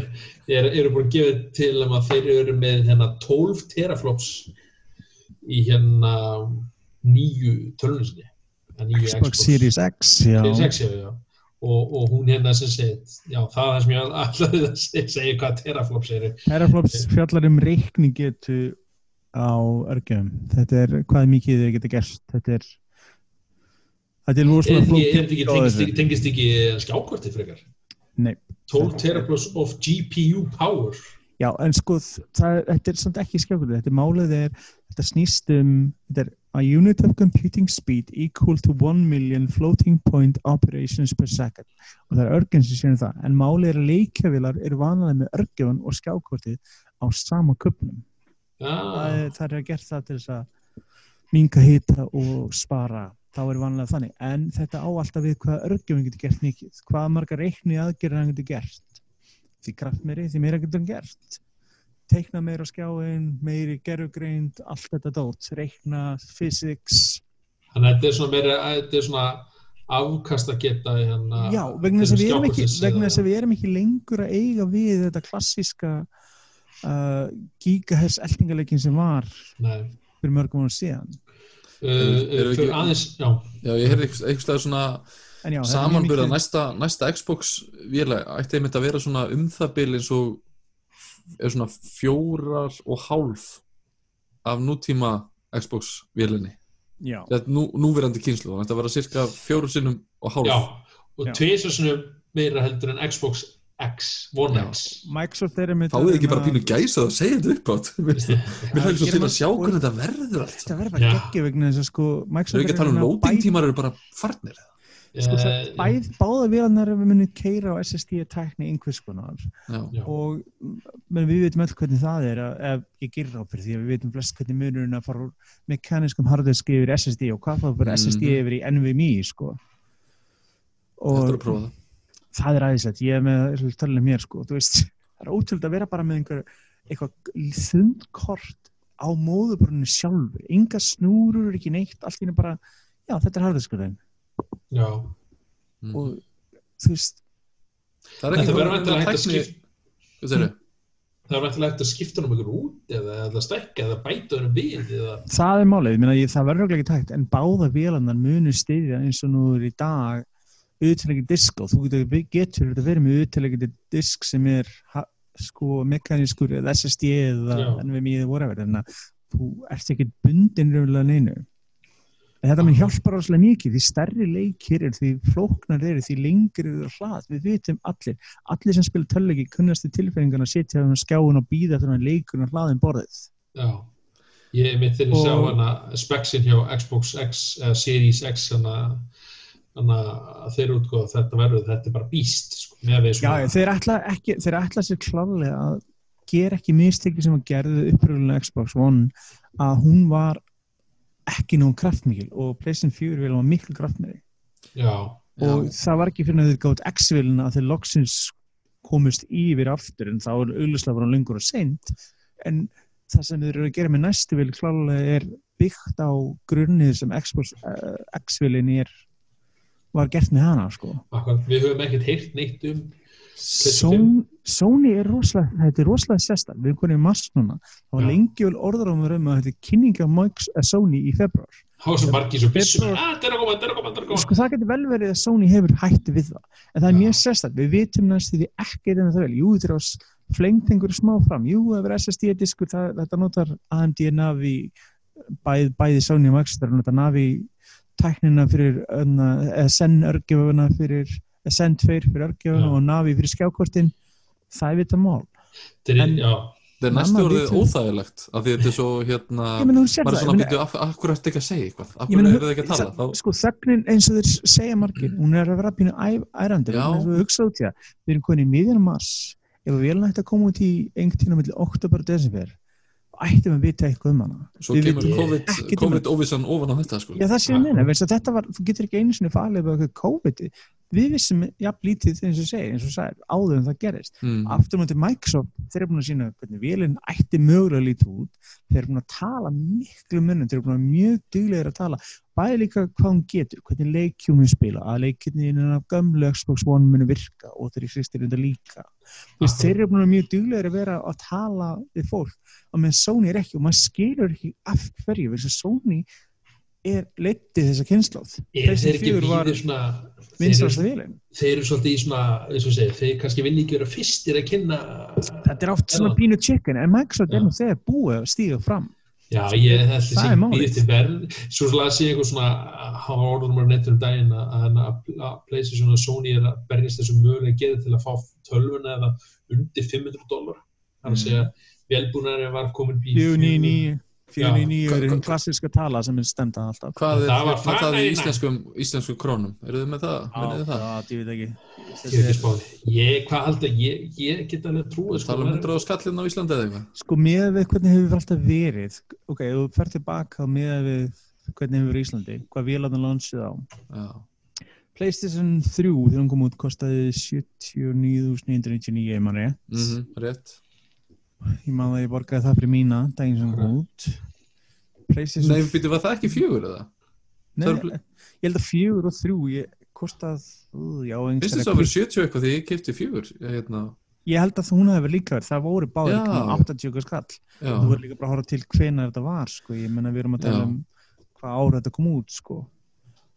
er, eru búin að gefa til um að þeir eru með hérna 12 teraflops í hérna nýju tölunum nýju Xbox Series X. Series X, já, já. Og, og hún hérna sem segið, já, það er það sem ég alltaf segja hvað teraflops eru. Teraflops fjallar um reikningetu á örgjum þetta er hvað mikið þau geta gert þetta er þetta er er þetta ekki, flókið tengist ekki, skjákorti frekar? Nei. 12 teraflops of GPU power. Já, en sko, það, þetta er samt ekki skjákvöldu, þetta er málið er, þetta snýst um, þetta er a unit of computing speed equal to 1 million floating point operations per second. Og það er örgjum sem séum það, en málið er að leikjavilar eru vanalega með örgjum og skjákvöldu á sama köpnum. Það er, það er gert það til þess að minga hita og spara, þá er vanlega þannig, en þetta á alltaf við hvað örgjum getur gert mikið, hvað margar reikni aðgerðir hann getur gert. Því kraft meiri, því meira getur gert teikna meira skjáin meiri gerugreind, allt þetta dót reikna, physics þannig að þetta er svona meira, þetta er svona afkast að geta hérna. já, vegna þess að við erum ekki skjákortis vegna eða- þess að við erum ekki lengur að eiga við þetta klassíska uh, gigahertz eltingaleikin sem var Nei. fyrir mörgum ára síðan Uh, uh, fyrir aðeins, já, já ég heyrði eitthvað, eitthvað svona samanburða mikið- næsta, næsta Xbox vélega ætti einmitt að vera svona um það bil eins og er svona fjórar og hálf af nútíma Xbox vélinni. Já, þetta er nú, núverandi kynslu að þetta vera cirka fjóru sinnum og hálf. Já, og tvisar svona meira heldur en Xbox X, One. X. Microsoft er með fáið ekki bara pínu gæsa að segja þetta upp átt mér er svo til að sjá hvernig þetta verður allt Þetta verður bara Já. geggja vegna þess að sko Microsoft ekki að tala um að reyna loading bæ- tímar eru bara farnir sko, það, Eh, bæð, Báða vélarnar við munum keira á SSD tækni einhvers konar. Já, og menn, við veitum öll hvernig það er að, ef ég gerir á fyrir því að við veitum flest hvernig munurinn að fara úr mekaniskum harddisk yfir í SSD og hvað þá fyrir SSD Mhm. yfir í NVMe sko. Er og að prófa það. það er aðeinslegt, ég er með tölunum mér sko, þú veist, það er ótrúld að vera bara með einhver eitthvað þundkort á móðubrunni sjálfur, enga snúrur, ekki neitt, allt í henni bara, já, þetta er harðiskurðin Já, Mhm. og þú veist, Það er ekki verður bara vantilega hægt að skipta Hvað segirðu? það er vantilega hægt að skipta um ykkur út eða, eða stækka eða bæta um við eða, það er málið, það verður ekki tækt, en báða vélarnar munu stiðja eins og nú er í dag auðvitaðlega disk og þú getur, getur þetta verið með auðvitaðlega disk sem er ha, sko mekanískur eða SSD eða. NVMe eða whatever, þannig að þú ert ekki bundin raunlega neinu En þetta minn hjálpar rosalega mikið, því stærri leikir er því flóknar eru, því lengri eru hlað, við vitum allir, allir sem spila töllegi kunnast í tilfinningan að sitja á skjáun og býða eftir hann leikur og hlaðin borðið. Já, ég mitt þegar ég sá hana speksin hjá Xbox X, uh, Series X hana, hana þeir útgóða þetta verður, þetta er bara býst sko, Já, þeir ætla, ekki, þeir ætla sér klárlega að gera ekki mistekki sem að gerðu uppröðulega Xbox One að hún var ekki nóg kraftmikil og PlayStation 4 vil var miklu kraftmikil já, og það var ekki fyrir að þeir gátt X-vilina að þeir loksins komust yfir aftur en þá er auðvitað var hann lengur og seint. En það sem þeir eru að gera með næstu vil klálega er byggt á grunnið sem uh, X-vilin er var gert með hana sko. Akkur, við höfum ekkert heyrt neitt um Sony, Sony er rosalega, þetta er rosalega sérsta, við erum konið í mars núna, það var vel orðarámur um að þetta er kynning af Mike's, uh, Sony í februar. Há sem margir svo bissum, Februar- að þetta er að koma, þetta er að koma, þetta er að koma Sko það getur vel verið að Sony hefur hætti við það, en það er Já. mjög sérsta, við vitum næst því ekki þetta það vel, jú þetta er á flengt einhverju smá fram, jú það er SSD-diskur, það, þetta notar AMD Navi, bæð, bæði Sony og Microsoft, það notar Navi tæknina fyrir, öðna, eða Sen örgjöfuna fyrir, eða Sen 2 fyrir örgjöfuna Já. og Navi fyrir skjákortin, það er vita mál. En- Það er næstu orðið óþægilegt af því þetta er svo hérna sér maður er svona meina- býtu, af, hverju ertu ekki að segja eitthvað af hverju eru þið ekki að tala þá, sko þögnin eins og þeir segja margir hún er að vera pínu æ- ærandi Já. eins og við hugsa út í það við erum konið í miðjan mars ef við erum hægt að koma út í einhvern tíma millir oktober og desember ættum við að vita eitthvað um hana. Svo við kemur COVID, um COVID óvissan ofan á þetta sko. Já, það sé að þetta var, þú getur ekki einu sinni falið með eitthvað COVID. Við vissum jafn lítið eins og segir, eins og sagir, áður en það gerist mm. aftur mútið Microsoft, þeir eru búin að sína hvernig vélinn ætti mögulega lítið út. Þeir eru búin að tala miklu munnum þeir eru búin að mjög duglegir að tala bæði líka hvað hún getur, hvernig leikjum við spila að leikjum af gömlu Xbox One muni virka og þeir existir þetta líka. Þú veist, þeir eru búin að mjög duglegir að vera að tala við fólk og með Sony er ekki og maður skilur ekki af hverju, þess að Sony er leittið þessa kynnslóð ekki fjögur var vinstrasta eru- vélinn þeir eru svolítið í svona, eins og segir, þeir kannski vilja ekki vera fyrstir að kynna þetta er oft svona pínu chicken en Microsoft er nú þegar búið að stíga fram Já, ég held þessi málið. býðið til verð svo las ég eitthvað svona hafa orðum á nettur um daginn að, að, að, að PlayStation og Sony er að berjast þessum mögulega geði til að fá tölvuna eða undir 500 dólar er að Mm. velbúnaðurinn var komin í 499 499 er Já. einn klassiska tala sem er stemta alltaf. Hvað er Það hérna, það í íslenskum, íslenskum krónum? Eru þið með það? Þið það? já, ég veit ekki. Ég ekki spáði ég, hvað haldið, ég, ég get alveg trúið tala um 100 skallin á Íslandi eða eitthvað? Sko með við hvernig hefur alltaf verið ok, ef þú fer tilbaka með við hvernig hefur verið í Íslandi hvað vélarnar lansið á. Já, Playstation 3 þegar hún kom út kostaði 79.999 ég manni mhm, rétt ég man að ég borgaði það fyrir mína daginn sem Playstation nei, býtu, var það ekki fjögur eða? Nei, það eru- ég held að fjögur og þrjú ég kostað, ú, já, einhverja þess að vera 70 eitthvað þegar ég kefti fjögur hérna, ég held að hún hefði líka verið, það voru Já. kringum 80 okkar skall já, þú verður líka bara að horfa til hvenar þetta var sko. ég menna við erum að tala Já. um hvað ára þetta kom út sko.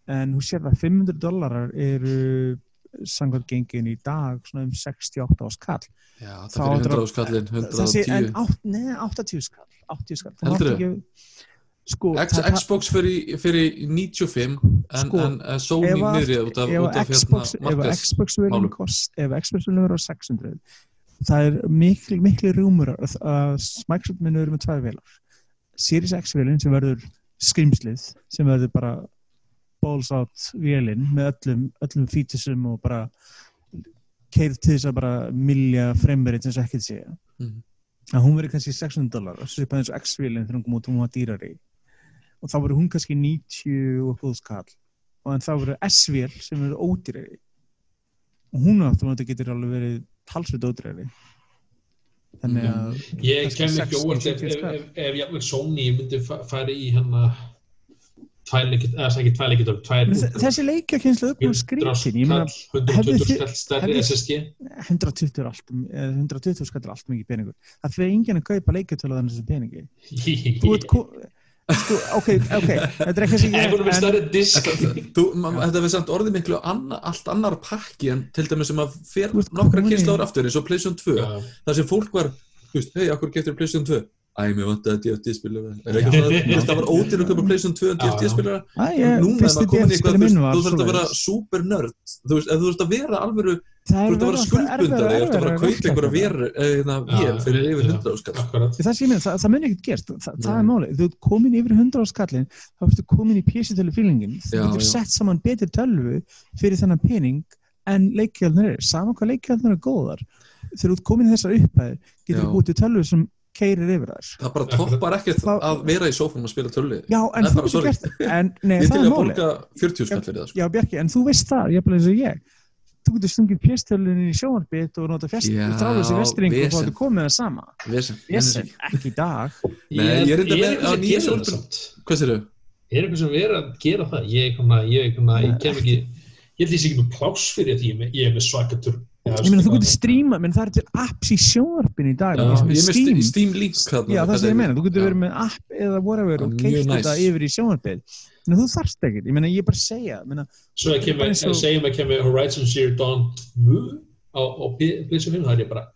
en hún sér að 500 dollarar eru samkvæmt gengin í dag svona um 68 á skall. Já, Þá það fyrir áttu 100 skallin Þessi, en 110 átt, neða, 80 skall 80 skall. Þú mátt ekki- sko, X, það- Xbox fyrir, fyrir 95 en, Sko, en uh, Sony niðri út af, af Xbox, ef Xbox vilja vera á 600 það er miklu, miklu rúmur að, að Microsoft minn verður með tvær velar Series X velin sem verður skrimslið sem verður bara balls out velin með öllum, öllum featuresum og bara keirð til þess að bara milja fremverið sem þess ekkert sé. Mhm. að hún verður kannski 600 dólar og er eins og X-vilin þegar hún kom út hún var dýrari. Og þá verður hún kannski 90 og hlúð skall og en þá verður S-vél sem verður ódýrari. Og hún áttum að þetta getur alveg verið talsveit ódýrari. Þannig að ég kannski kem 60, ekki óvart ef, 70 ef, ef, ef Sony myndi fa- fara í hérna tvær þessi leikjakynslu er skrítin ég meina 120 hefði þið- skall stærri SSG 120 er allt eh, 120 skall er allt mikið peningur. Það fyrir enginn að kaupa leikjatölu þannig þessu peningi. Þú ko- sko, ok, ok, þetta er ekki sem er ég þetta verður samt orðið miklu anna, allt annar pakki en til dæmis sem að fer Þú ert nokkra í- kynslaður aftur eins og PlayStation 2 Já. þar sem fólk var, hei, akkur getur PlayStation 2 Æ, mér vant að DFT-spilara Er eitthvað svona, þú veist, það var ódýr að köpa Playstation 2 Já, já. DFT-spilara Æ, ég, Núna er maður komin í eitthvað, þú þarf að vera svoleiðis. super nörd Þú veist, ef þú þarf að vera Það Þú ert að vera skuldbundari, þú ert að vera að kaupa einhverja eh, hérna, vél fyrir yfir 100 skall. Akkurat. Það, sé mér, það, það mun ekkert gerst, það, er málið, þú ert komin yfir 100 á skallin, þá ertu komin í PC-tölu fílingin, þú já. sett saman betri tölvu fyrir þennan pening en leikjaldnar er, saman hvað leikjaldnar er góðar, þegar þú ert komin í þessar upphæðir, getur þú búið til tölvu sem keirir yfir þær. Það bara toppar ekkert Það- að vera í sófum og spila tölvi Já, en Það er þú bara getur sorry. gert, en nei, Ég það til er að borga 40 skall fyrir það sko. Já, Bjarki, en þú veist það, ég er bara eins og ég. Þú getur stungið PS-tölunni í sjónarbit og nota fjast, Já, þráðlösi vestringu og þá ertu komið það sama. Vesen, Vesen, ekki í dag. Nei, ég er eitthvað sem gerir það þau? Er eitthvað sem verið að gera það? Ég, er svona, ég, er ég kem ekki, ég held því sé ekki með pláss fyrir því ég er með- ég er með svakatur. Ég meina, þú getur stríma, menn það er til apps í sjónvarpinu í dag, Já, ég er er með Steam. Steam, link Já, það sem ég er- meina, þú getur verið með app eða whatever og mjög keitt næs. þetta yfir í sjónvarpið. En þú þarft ekkert, ég meina, ég er bara að segja, meina, Svo að kemur, og- segjum að kemur Horizon Zero Dawn 2 á, á PlayStation 5, það er bara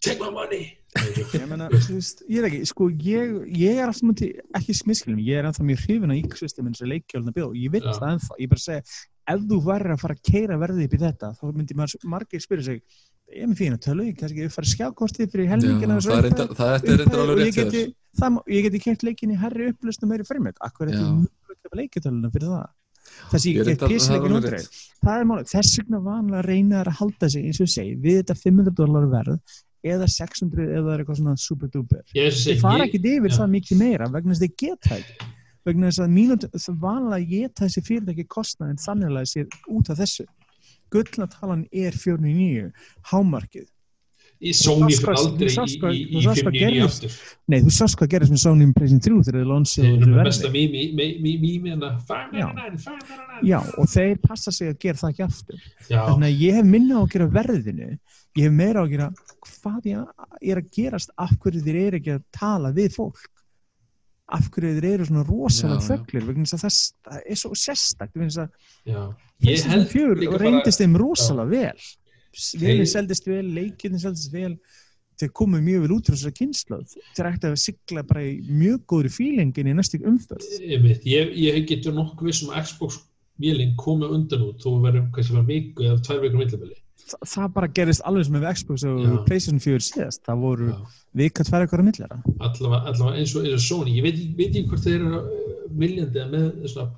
Take my money ég meina, þú veist, ég er ekki, sko, ég, ég er alltaf mútið, ekki smiskilum, ég er ennþá mjög hrifin á ecosysteminn sem leikjálna bjóð og ég Já. það ennþá, ég er bara að segja, ef þú væri að fara að keira verðið upp í þetta, þá myndi maður margir spyrja sig, ég er með fína tölu, kannski ég fara skjákostið fyrir helmingina það það er reyndar alveg og ég geti, það, má- ég geti kert leikin í herri upplöstum meiri fremjöld, akkur er þetta mjög leikjatöluna fyrir það? Þessi Ég er ég reyndar- písi það er leikin alveg útreið það er málið, þess vegna vanlega reyna þær að halda sig eins og segi, við þetta 500 dólar verð eða 600 eða það er eitthvað svona super duper. Að þið fara segja, ekki yfir það mikið meira vegna þess að þið geta ekki vegna þess að það vanlega geta þessi fyrirtæki kostnaðin þannig að sér út af þessu gullnatalan er 49 hámarkið í Sony fyrir aldrei í, í, í sást hvað 59 gerðist. aftur Nei, þú sást hvað gerist með Sony Impression 3 þegar þið eru þessu með verði. besta mými mými- mými 599, 599 Já, og þeir passa sig að gera það ekki aftur. Þannig að ég hef minna á að gera verðinu, ég hef meira á að gera hvað ég er að gerast, af hverju þeir eru ekki að tala við fólk. Af hverju þeir eru svona rosalega Já, já. þögglir, vegna þess að þess, það er svo sérstakt, vegna þess að já Ég líka reyndist þeim rosalega vel. Velin seldist vel, leikirni seldist vel, þeir komu mjög vel út frá þessari kynnslóð. Þeir ætti að sigla bara í mjög góðri fílingin í næstu umförð. Einmitt, ég, ég getur nokkuð vissum að Xbox vélinn komi undan út þó verður kannski bara viku eða tvær vikur millibili Þa, það bara gerist alveg sem með Xbox og. Playstation 4 síðast. Það voru vika tvær eitthvað millera. allavega, allavega eins og, Sony ég veit, veit ekki hvort þeir eru viljandi að með svona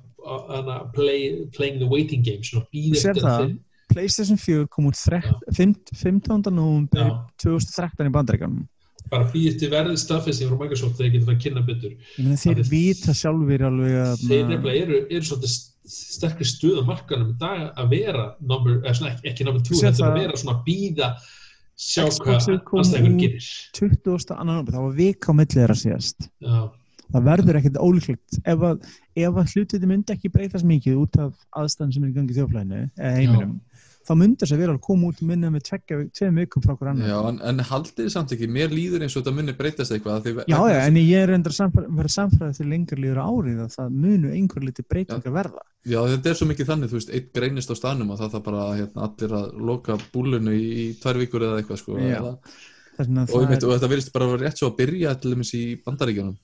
play, playing the waiting game svona býð Þú sér eftir það. að þeir Playstation 4 kom út þrekt- fimm- 15. november Já. 2013 í bandaríkanum. bara býð eftir verðið staðfesting frá Microsoft þegar þeir getur að kynna betur þeir Það vita sjálfur alveg að þeir nefnilega eru, eru svolítið sterkir stuð á markanum í dag að vera number, ekki, ekki number 2 Sér þetta að vera svona að býða sjá hvað út- gerir 20. annan november, það var vika á milli þeirra síðast. já, Það verður ekkert ólíklegt ef að, ef að hlutið myndi ekki breytast mikið út af aðstæðan sem er í gangi þjóflæðinu eða heiminum, þá myndi þess að vera að koma út minna með tveggja, tveim vikum frá okkur annar. Já, en, en haldið samt ekki, mér líður eins og þetta muni breytast eitthvað Já, já, en ég er endur að vera samfræðið til lengur líður árið að það munu einhver liti breytingar verða. Já, þetta er svo mikið þannig, þú veist, einn greinist á staðnum og það þarf bara hérna, allir að loka búlunu í, í tvær vikur eða eitthvað sko. Já. Og, veit, er- og þetta verðist bara að vera rétt svo að byrja til dæmis í bandaríkjunum.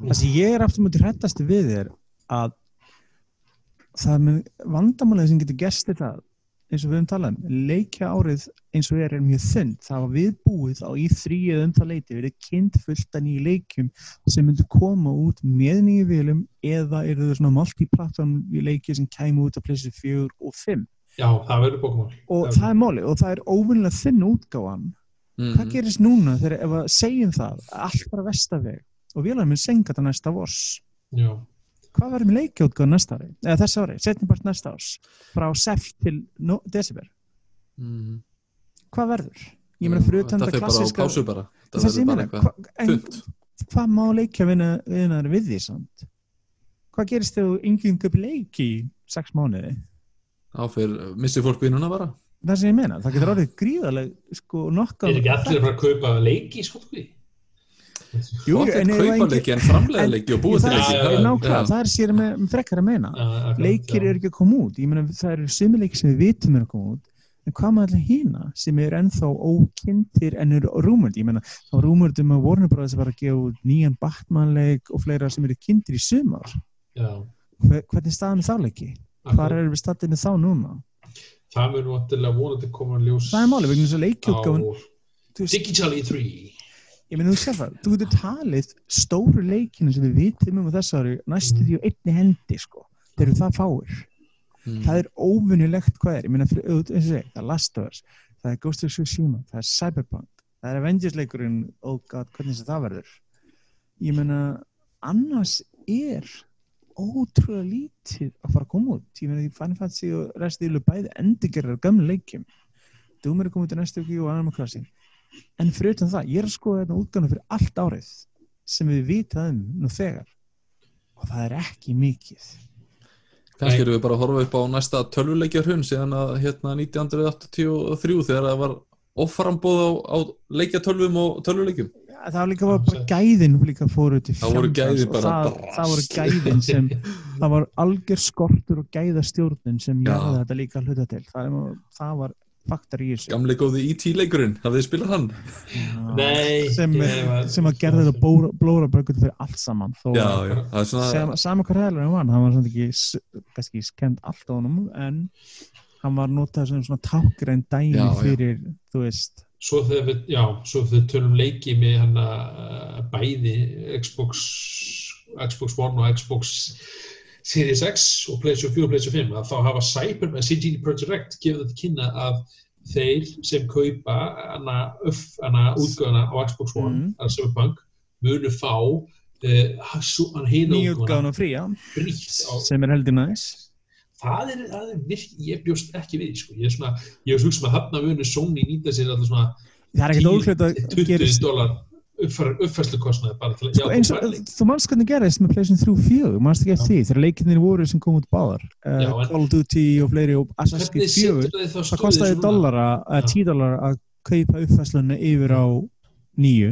Það sem ég er aftur mútið hrættast við er að það með vandamálið sem getur gerst í það eins og við höfum talað um, leikja árið eins og er er mjög þund, það var viðbúið á í þrý eða um það leiti verið kynnt fullt að nýju leikjum sem myndu koma út með nýju vilum eða eru þau svona multiplattform leiki sem kæmu út af plessi 4 og 5 já, það verður bókumál og það er máli og það er óvinnilega þinn útgáfan. Mm hvað gerist núna þegar ef að segjum það að allt bara vestaveg og vélag minn senka þetta næsta vors? Já, hvað verður með leikjótgáð næsta ári eða þessi ári, setningpart næsta árs frá seft til no, desember -hmm. hvað verður? ég meina fyrir utan Það þetta fyrir bara á klassiska pásu bara. Það það eitthvað hva, hvað má leikja vinnaður við því samt? hvað gerist þegar yngjöng upp leik í sex mánuði? Þá fyrir, missir fólk vinnuna bara. það sem ég meina, það getur orðið gríðaleg sko nokka er ekki allir að fara að kaupa leiki sko því Jú, en er ef kaupa engin- leiki en framlega leiki og búið til það leiki. Er nákvæmlega, það er sér með, frekkar að meina leikir eru ekki að koma út ég meina það eru sumi leikir sem við vitum er að koma út en hvað með allir hína sem er ennþá ókynntir en eru rúmurd, ég menna þá rúmurd um að Warner Brothers var að gefa út nýjan Batman-leik og fleira sem eru kynntir í sumar Já, Hver, hvernig er staðan með þá leiki? Akkurat. erum við staðið með þá núna? það mun vantilega vonandi koma að ljós Það er málið, vegna þess að á leikjútgáfan þú veist, Digitally 3 ég meina þú sér það, þú getur talið stóru leikinu sem við vitum um á þessu ári næstu Mhm. því á einni hendi sko þeir eru það fáir. Mm. það er óvinnilegt hvað er, ég meina fyrir, auðvitað, eins og segi, það er Last of Us það er Ghost of Tsushima, það er Cyberpunk það er Avengers leikurinn, oh god hvernig sem það verður. Ég meina, annars er ótrúlega lítið að fara að koma út. Ég meina því Final Fantasy og restið eru bæði endurgerðar gamla leikjum. Doom er að koma út í næstu og Animal Crossing en fyrir utan það, ég er að skoða þetta útgána fyrir allt árið sem við vitað um nú þegar. Og það er ekki mikið. Kannski erum við bara að horfa upp á næsta tölvuleikjar hún síðan að hérna 1983 þegar það var offrambóð á, á leikjatölvum og tölvuleikjum. Ja, það var líka bara gæðin líka Það voru gæðin bara það, það voru gæðin sem það var algjör skortur og gæðastjórnun sem Já. jáði þetta líka að hluta til. Það, er- það var faktar í þessu Gamli góði IT leikurinn, hafið þið spilað hann? Já. Nei, sem, var- sem að gerði þetta bóra, blóra bökut fyrir allt saman þó Já, að- já, það er svona sem, sama hvað hæðilega hann var hann var svona ekki, kannski skemmt allt á honum en hann var notað sem svona tákgræn dæmi Já, já. fyrir, þú veist Svo þegar við, já, svo þegar við tölum leiki með hann uh, bæði Xbox, Xbox One og Xbox Series X og PlayStation 4 og PlayStation 5 að þá hafa Cyber, CD Projekt Red gefið þetta kynna að þeir sem kaupa hana útgöðuna á Xbox One, mm. Cyberpunk, munu fá uh, nýju útgöðuna útgáðan og fría sem er heldur næs það er, það er virk, ég bjóst ekki við sko. ég er svona, ég er hugsa með hafna munu Sony nýta sér alltaf svona það er ekkert óhlut að 20 gerist dólar uppfærslu kostnaði bara til að Sko, og, þú þú manst hvernig gerðist með PlayStation 3 og 4, manst ekki eftir því? Þegar leikinnir voru sem kom út báðar uh, Call of Duty og fleiri og Assassin's Creed 4 setur þið þá það núna? dollara, uh, Já. 10 dollara að kaupa uppfæslunni yfir á nýju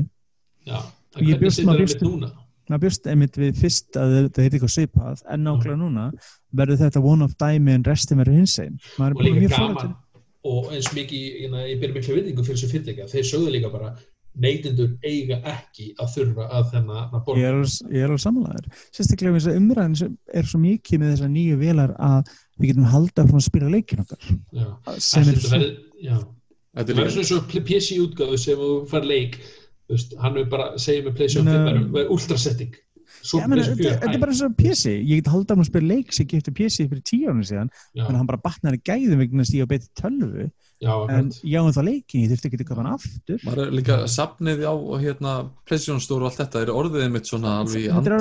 Já, Ég setur maður bjóst einmitt við fyrst að þetta heiti eitthvað svipað en nákvæmlega núna verður þetta one of dæmi en restin verður hins einn og líka gaman og eins mikið, ég, ég byrja miklu virðingu fyrir þessu fyrirtækja, þeir sögðu líka bara neytendur eiga ekki að þurfa að þennan að borga er ég er alveg samanlegaður sérstaklega þess að umræðin er svo mikið með þessar nýju velar að við getum haldið frá að spila leikin okkar Já. Þetta er svo verður-. Þetta Það er verður svona eins og PC útgáðu sem þú fær leik þú veist, hann er bara, segir með PlayStation Nei. 5 verður- þetta, 4 þetta er bara eins og PC ég get haldið að spila leik sem gefti PC fyrir tíu árið síðan en hann bara batnaði gæðum vegna þess að ég á betið tölvu. Já, en já en það leikin, ég þurfti ekki að koma hann aftur. Maður er líka safnið á hérna PlayStation Store og allt þetta? Er orðið einmitt svona alveg í þetta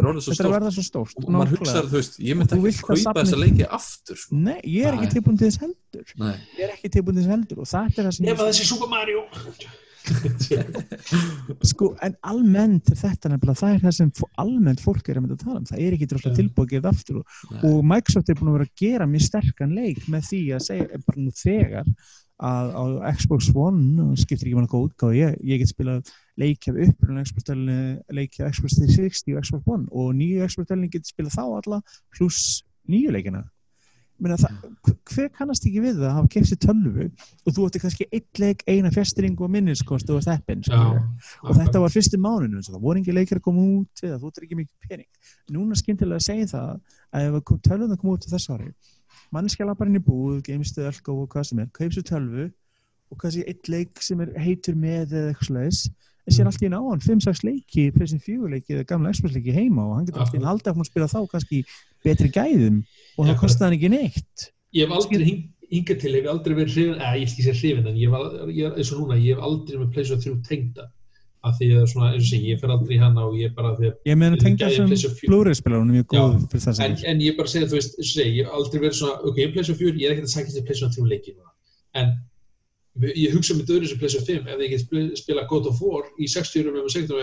er orðið svo stórt. og maður hugsaður, þú veist, ég myndi þú ekki kaupa þessa leiki aftur sko. Nei, ég er ekki tilbúin til þess heldur. Nei, ég er ekki tilbúin til þess heldur og það er það sem Að sko, en almennt þetta nefnilega það er það sem almennt fólk er að mynda að tala um. Það er ekki droslega tilbúið að þetta aftur og, og Microsoft er búin að vera að gera mjög sterkan leik með því að segja bara nú þegar að á Xbox One skiptir ekki mann hvað útgáð ég, ég get spilað leiki af upprunlega Xbox delni leiki af Xbox 360 og Xbox One og nýju Xbox delni get spilað þá alla pluss nýju leikina hver kannast ekki við það að hafa keft sér tölvu og þú ætti kannski eitt leik, eina fjastring og minniskost og steppin og þetta var fyrstu mánuðinu það voru ekki leikir að koma út eða þú ættir ekki mikið pening. Núna skyndilega að segja það að ef að tölvuna koma út á þessu ári mannskja lappar inn í búð, geimstuð, elko og hvað sem er, kaup sér tölvu og kannski eitt leik sem er heitur með eða eitthvað slags en sér allt í hann 5-6 leiki, pressin 4 leiki eða gamla Xbox leiki heima og hann getur allt í einu haldið að hún spila þá kannski betri gæðum og Já, það kosti hann ekki neitt. Ég hef aldrei hing, hingað til, ég hef aldrei verið hrifin, eða ég skil sér hrifin, en ég er eins og núna, ég hef aldrei með PlayStation 3 tengda, af því að svona, eins og sé, ég fer aldrei hana og ég bara, því að, ég tengja gæði sem PlayStation 4. Blu-ray spilar hún er mjög Já, góð fyrir það en, en ég bara segja, þú veist, eins og sé, ég hef aldrei verið svona, ok, ég er PlayStation 4, ég er ekkert að sækja til PlayStation 3 leiki núna, en ég hugsa með döður sem PlayStation 5, ef ég get spila- God of War í 60 euro með 60 euro,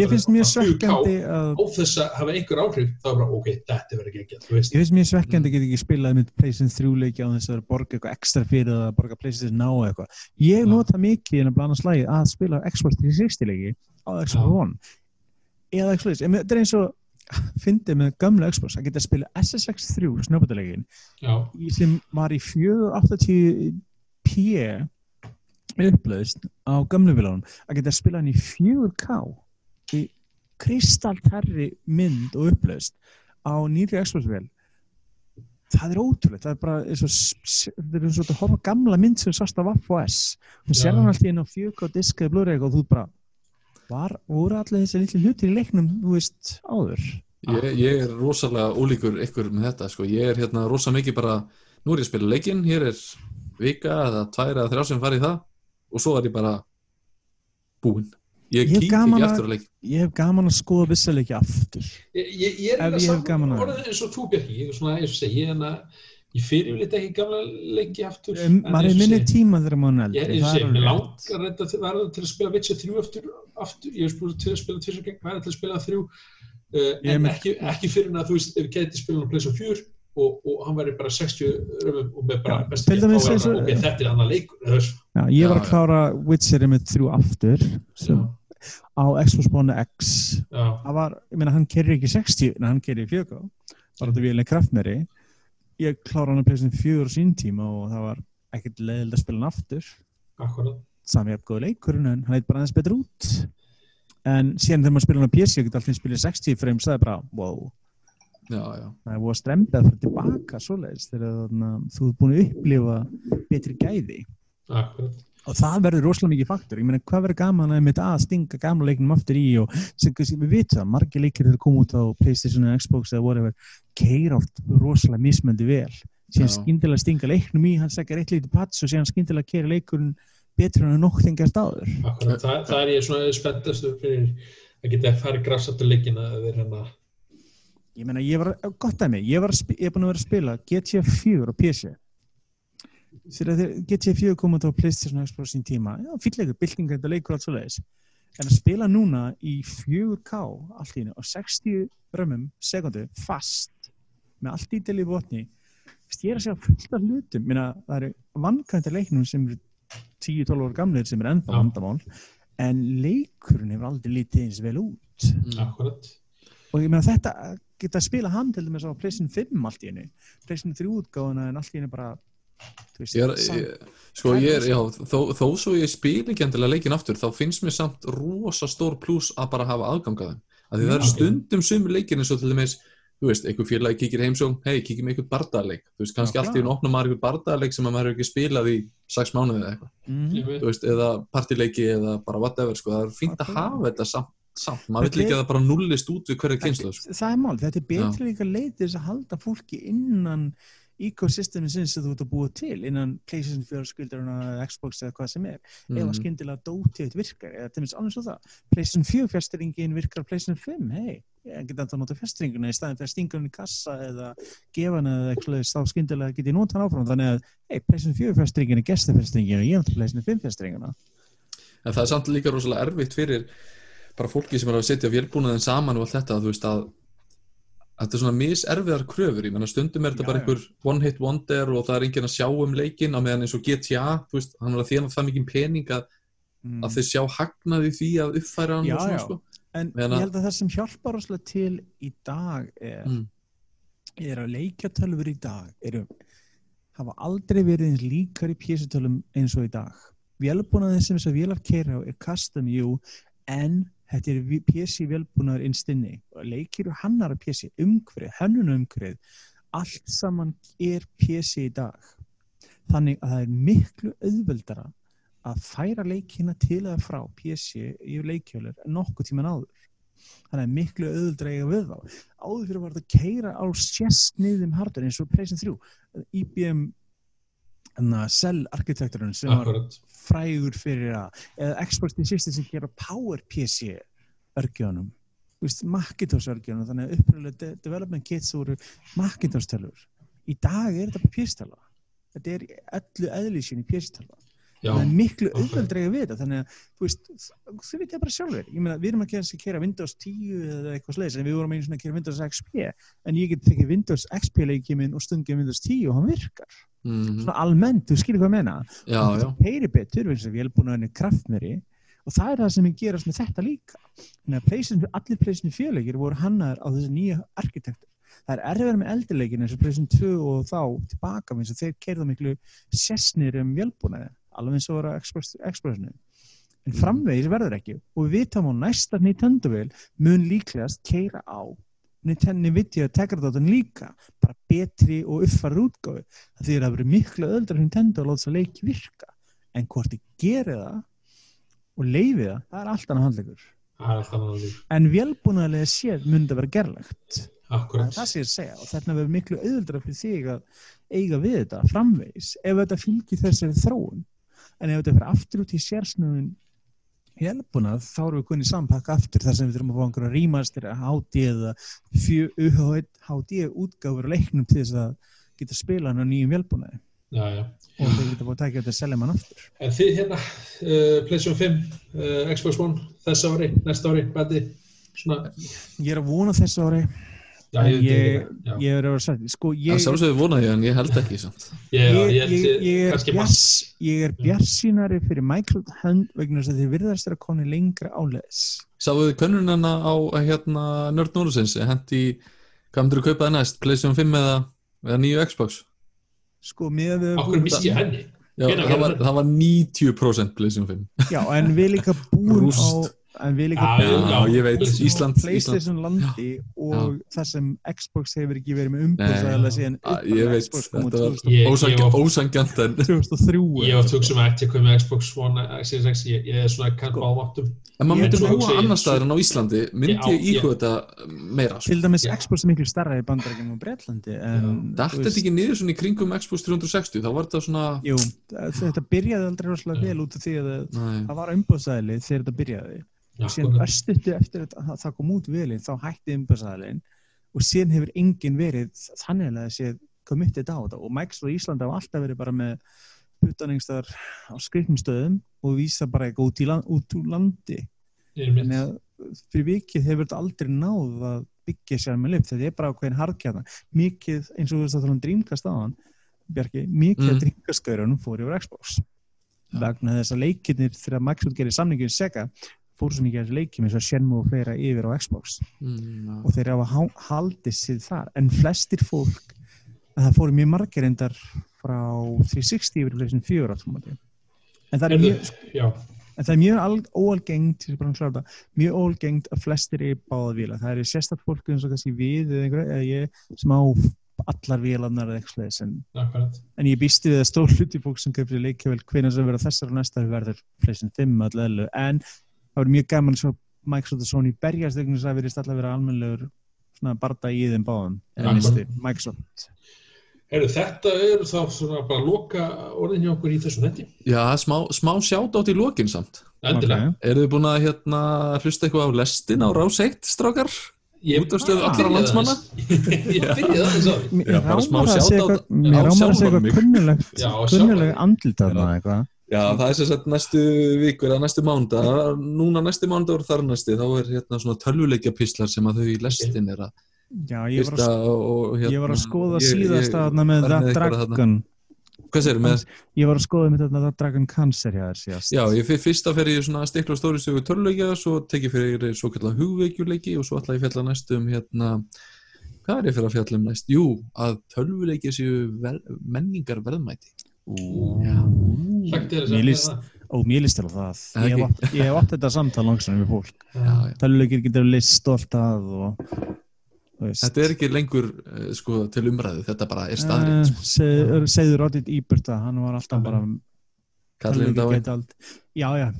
ég finnst mjög svekkjandi að á þess að hafa einhver áhrif, þá er bara, ok, þetta verður ekki ekki, Ég finnst mjög svekkjandi að geta ekki spilað með PlayStation 3 leiki á þess að borga eitthvað ekstra fyrir að borga PlayStation Now eða eitthvað. Ég Já. nota mikið en að blana slæði að spila Xbox 360 leiki á Xbox. One eða Xbox. Þetta er eins og fyndið með gamla Xbox að geta að spila SSX3 snöfbætalegin já, sem var í 480p upplöðist á gamlu vilánum að geta að spila hann í 4K í kristalterri mynd og upplöðist á nýri Xbox-vel það er ótrúlegt, það er bara það er og að horfa gamla mynd sem sást af Waff OS og sér hann alltaf inn á 4K disk eða Blu-ray og þú bara var, voru allir þessi litli hlutir í leiknum, þú veist, áður? Ég, ég er rosalega ólíkur ykkur með þetta sko. ég er hérna rosa mikið bara nú er ég að spila leikinn, hér er vika eða tvær eða þrjá sem farið í það og svo er ég bara búinn ég Ég kík ekki aftur að leik ég hef gaman að skoða vissuleiki aftur ég, ég, ég er ég saman gaman að- orðið eins og þú Björki, ég er svona, eins og segi, ég, hana, ég fyrir yfirleitt ekki gamla lengi aftur. Um, en maður er minni tíma þegar maður er Ég eldri er segi, er langar rétt. reynda til, verða til að spila Witcher 3 aftur, aftur, ég hef spilað til að spila tvisar gegn, verða til að spila þrjú, uh, Ég en ekki, ekki fyrir en að þú veist, ef ég geti spilað á Place of 4 og, og hann væri bara 60 röfum og með bara besti dæmis þá er eins og- hann, ok, þetta er annar leikur, eða þess, Já, ég var að klára Witcher með þrjú aftur sem, á Xbox One X. Það var, ég meina hann kerir ekki 60 en hann kerir 4K var þettavíðilega kraftmeri. Ég klára hann að pleysa 4 á sín tíma og það var ekkert leiðild að spila hann aftur. Akkurat, sami af góða leikurinn en hann heit bara aðeins betur út. En síðan þegar maður spila hann á PC og geta alltaf spilað 60 frames það er bara, wow já, já, það er búið að strempið að fara tilbaka svoleiðis þegar þarna, þú ert búin að upplifa betri gæði. Akkurat, og það verður rosalega mikið faktor. Ég meina hvað verður gaman að að stinga gamla leiknum aftur í og sem kannski við vitum það margir leikir eru komið út á Playstation eða Xbox eða whatever. Keir oft rosalega mismöndi vel. Síðan Já. skyndilega stinga leiknum í hann segir eitt lítið pats og síðan skyndilega keira leikurinn betur en nokk þengast áður. Akkurat, Þa, það er ég svona spenntastu fyrir að geta að fara grassaftur leikina að vera hérna, ég meina ég var, gott að mig, ég var ég er búin að vera að spila GTA 4 á PC þegar þeir- GTA 4 kom út á Playstation og Xbox sín tíma, já, fylleikur, byltingar þetta leikur allt svo leiðis, en að spila núna í 4K allt í hennu á 60 römmum sekundu fast, með allt í í botni. Ég er að segja fullt af hlutum, minna það eru vankvæmta leiknum sem eru 10-12 ára gamlir sem er ennþá vandamál en leikurinn hefur aldrei lítið eins vel út. Akkurat, og ég meina þetta geta að spila hann til dæmis á Playstation 5 allt í hennu Playstation 3 útgáðuna en allt í hennu bara veist, Ég er, ég, sko ég er, já, þó, þó svo ég spil ekki endilega leikin aftur þá finnst mér samt rosa stór pluss að bara hafa aðgang að því það eru stundum sumur leikir eins og til dæmis þú veist, einhver félagi kíkir heimsjón hei, kíkjum einhvern bardaðleik. Þú veist, kannski allt í einu opna maður einhvern bardaðleik sem að maður hefur ekki spilað í sex mánuði eða eitthvað, ég veit, þú veist, eða partileiki eða bara whatever, sko, það er fínt að hafa þetta samt, samt. maður Þetta vil ekki er- að það bara nullist út við hverja kynslu, sko. það er mál, þetta er betri líka leið til þess að halda fólki innan ekosystemi sinns sem þú ert að búa til innan Playstation 4 skildaruna Xbox eða hvað sem er mm. skyndilega dótið virkar eða til dæmis annars og það Playstation 4 fjastringin virkar á Playstation 5 hei, ég get að nota fjastringuna í staðin fyrir að stinga hann í kassa eða gefa hann eða eitthvað leiðis, þá skyndilega get ég nota hann áfram þannig að hei, Playstation 4 fjastringin er gestafjastringin og ég nota Playstation 5 fjastringuna en það er samt líka rosalega erfitt fyrir bara fólki sem er að setja vélbúnaðin saman og allt þetta, þú veist að þetta er svona miserfiðar kröfur, ég menna stundum er þetta bara einhver one hit wonder og það er enginn að sjá um leikin á meðan eins og GTA, þú veist, hann er að þjána það mikið pening að, mm. að þeir sjá hagnaði því að uppfæra hann Já, og svona sko. En Meðan ég að- held að það sem hjálpar rosalega til í dag er, Mm. er að leikjatölfur í dag eru, hafa aldrei verið eins líkar í pjésutölum eins og í dag. Vélbúnaðin sem þess að vélar keira á er custom, jú, en þetta er pjessi vélbúnaður innstinni. Leikir og hannar að pjessi, umhverfið, hönnun umhverfið, allt saman er pjessi í dag. Þannig að það er miklu auðveldara að færa leikina til eða frá pjessi í leikjölur nokkuð tíman áður. Þannig að miklu auðveldara eiga við þá. Áður fyrir var þetta að keira á sérstniðum hardware eins og PlayStation 3. IBM enna, Cell arkitekturinn sem var akkurat, frægur fyrir að eða Xbox 360 sem gera PowerPC örgjónum Macintosh örgjónum þannig að uppröðulega de development kits voru Macintosh tölur í dag er þetta PC-tala þetta er öllu eðlísin í PC-tala það er miklu akkurat. auðveldrega við þetta þannig að þú veist, þau veit ég bara sjálfur ég meina, við erum að gera að kera Windows 10 eða eitthvað slegis, en við vorum einu svona að kera Windows XP en ég get tekið Windows XP leikið minn og stungið Windows 10 og hann virkar mm. svona almennt, þú skilur hvað ég já, já, heyri betur, eins og vélbúnaðin er kraftmeri og það er það sem ég gerast með þetta líka. Þannig að allir 4 leikir voru hannaðar á þessi nýja arkitektur. Það er erfiðar með eldri eins og PlayStation 2 og þá tilbaka eins og þeir keirða miklu sessnir um vélbúnaði, alveg eins og voru Expressinu en framvegis verður ekki. Og við vitum á næsta Nintendo-vél mun líklegast keira á Nvidia Tegra-dóttan líka. Bara betri og uppfarið útgáfi það því að það verður miklu öðuldra Nintendo að láta þess að leiki virka. En hvort þið gerir það og leifið það, það er allt annað handlegur en velbúnaðilega séð myndi að vera gerlegt. Akkurat. það sem ég segja. Og þarna verður miklu auðvöldra fyrir þig að eiga við þetta framvegis ef þetta fylgir þessari þróun. En ef þetta fyrir aftur út í sérsnöðun helbúnað þá erum við kunni sampakka aftur þar sem við þurfum að fá einhverja rýmastir að HD eða HD útgáfur leiknum til þess að geta spila hann á nýjum helbúnaði og þau geta búið að taka þetta að selja mann aftur. En þið hérna, uh, PlayStation 5 uh, Xbox One, þessa ári, næsta ári bæti, svona Ég er að vona þessa ári Já, ég, ég, ég er að vera sætt sko, Það sjálfsögur vonaði en ég held ekki Ég er bjarsínari fyrir Microsoft hönd vegna þess að þið virðast að koni lengra áleðis Sáðu þið könnunana á hérna, Nörd Norðsins hendi, hvað myndur þú kaupaði næst? PlayStation 5 eða, eða nýju Xbox? Sko, með Okkur misti ég henni? Já, það var, það? var 90% PlayStation 5 Já, en við líka búin á en við líka já, já, ég veit, Ísland PlayStation landi og það sem Xbox hefur ekki verið með umbúðsæðilega síðan ég veit, þetta var ósangjant en 2003 ég var að ekki komið Xbox One X, ég er svona kann báðváttum en maður myndir búa annar staðar en á Íslandi. Myndi ég íhuga þetta meira til dæmis Xbox er miklu starra í bandarækjum og Breitlandi Dætti þetta ekki niður svona í kringum Xbox 360 þá var þetta svona Jú, þetta byrjaði aldrei rosalega vel út af því að það var umbúðsæðili þegar þetta byrjaði síðan östutu eftir að það kom út velinn þá hætti umbúðsæðilin og síðan hefur enginn verið þannig að það sé committed á þetta. Og Microsoft í Íslanda hafa alltaf verið bara með putaningstar á skrifnumstöðum og vísa bara eitthvað út, land, út úr landi. Að fyrir vikið hefur þetta aldrei náð að byggja sér með lift, þetta er bara okkur hardkjæða mikið eins og þú veist að það er drýmkast á hann Bjarki, mikið mm. drýmkastgörunum fór yfir Xbox. Vegna þess að leikirnir þegar Microsoft gerir samningin sega fór svo mikið að þessu leikjum eins og Shenmue og fleira yfir á Xbox. Mm. og þeir hafa haldið sér þar. En flestir fólk það fóru mjög margir endar frá 360 yfir flessin fjögur en það er mjög en það er mjög óalgengt mjög óalgengt að flestir er báða vila, það er sérstaklega fólk eins og kannski við eða ég sem á allar vélarnar eða eitthvað en, en ég býsti við að stór hluti fólk sem köpir leikjavel hvernig sem verður þessar og næsta verður flessin 5 allaveg en það verður mjög gaman svo Microsoft og Sony berjast þegar það verðist alltaf vera almenlegur barda í þeim báðum. Microsoft. Heru, þetta er þá svona bara að loka orðin hjá okkur í þessu netti Já, smá, smá sjátt átt í lokin samt. Okay. Eru þið búin að hérna, hlusta eitthvað á lestin á ráseitt strákar? Út af stöðu allra landsmanna? Ég byrjaði það þess að Mér rámar að segja eitthvað kunnuleg andlitaðna eitthvað Já, það er sem sagt næstu vikur eða næstu mánda, núna næstu mánda og þar næstu, þá er hérna svona tölvuleikja píslar sem að þau í lestin er að Já, ég var að, og, hérna, ég var að skoða síðast að með That Dragon. Hvað sér með? Ég var að skoða með þetta That Dragon Cancer hjá þér síðast. Já, ég fyrir fyrst að fer ég svona stikla stóri sögu tölvuleikja, svo tek ég fyrir svo kallar hugveikjuleiki og svo ætla ég fjalla næstu um hérna hvað er ég fyrir að fjalla um næst? Jú, að tölvuleiki séu menningar verðmæti líst og mér líst til það. Ég hef átt þetta samtal langsam með fólk. Taluleikir getur list stolt að og, Þetta er ekki lengur uh, sko, til umræðu, þetta bara er staðrind uh, eh, segður Rodit Íburta. Hann var alltaf bara Kallin Dái Já, já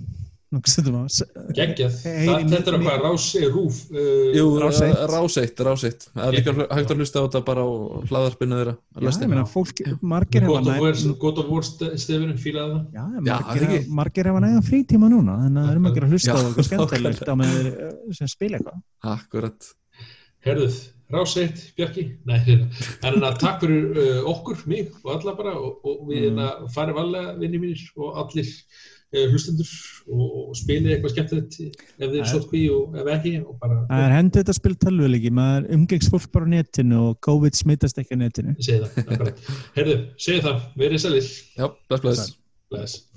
Geggjað, þetta er hvað rás rúf uh, ráseitt ráseitt, það er líka hægt að hlusta á þetta bara á hlaðarpinu þeirra Já, ég meina, fólk, margir hefa Gótt og vorst stefnum, fílaði það. Já, margir hefa næga frítíma núna þannig að það er margir að hlusta á eitthvað skemmtilegt á með sem spila eitthvað. Akkurat. Herðuð, ráseitt, Bjarki? Nei, hérna, en að takk fyrir okkur, mig og alla bara og við mm. hérna farum alla vinni mínir og allir. Eh, hlustendur og spilið eitthvað skemmtilegt ef þið er svolítið og ef ekki og bara... Það er hendur þetta spil tölvuleiki maður umgengs fólk bara á netinu og COVID smittast ekki á netinu. Segð það, herðu, segð það, verið sælir. Já, bless, bless. Bless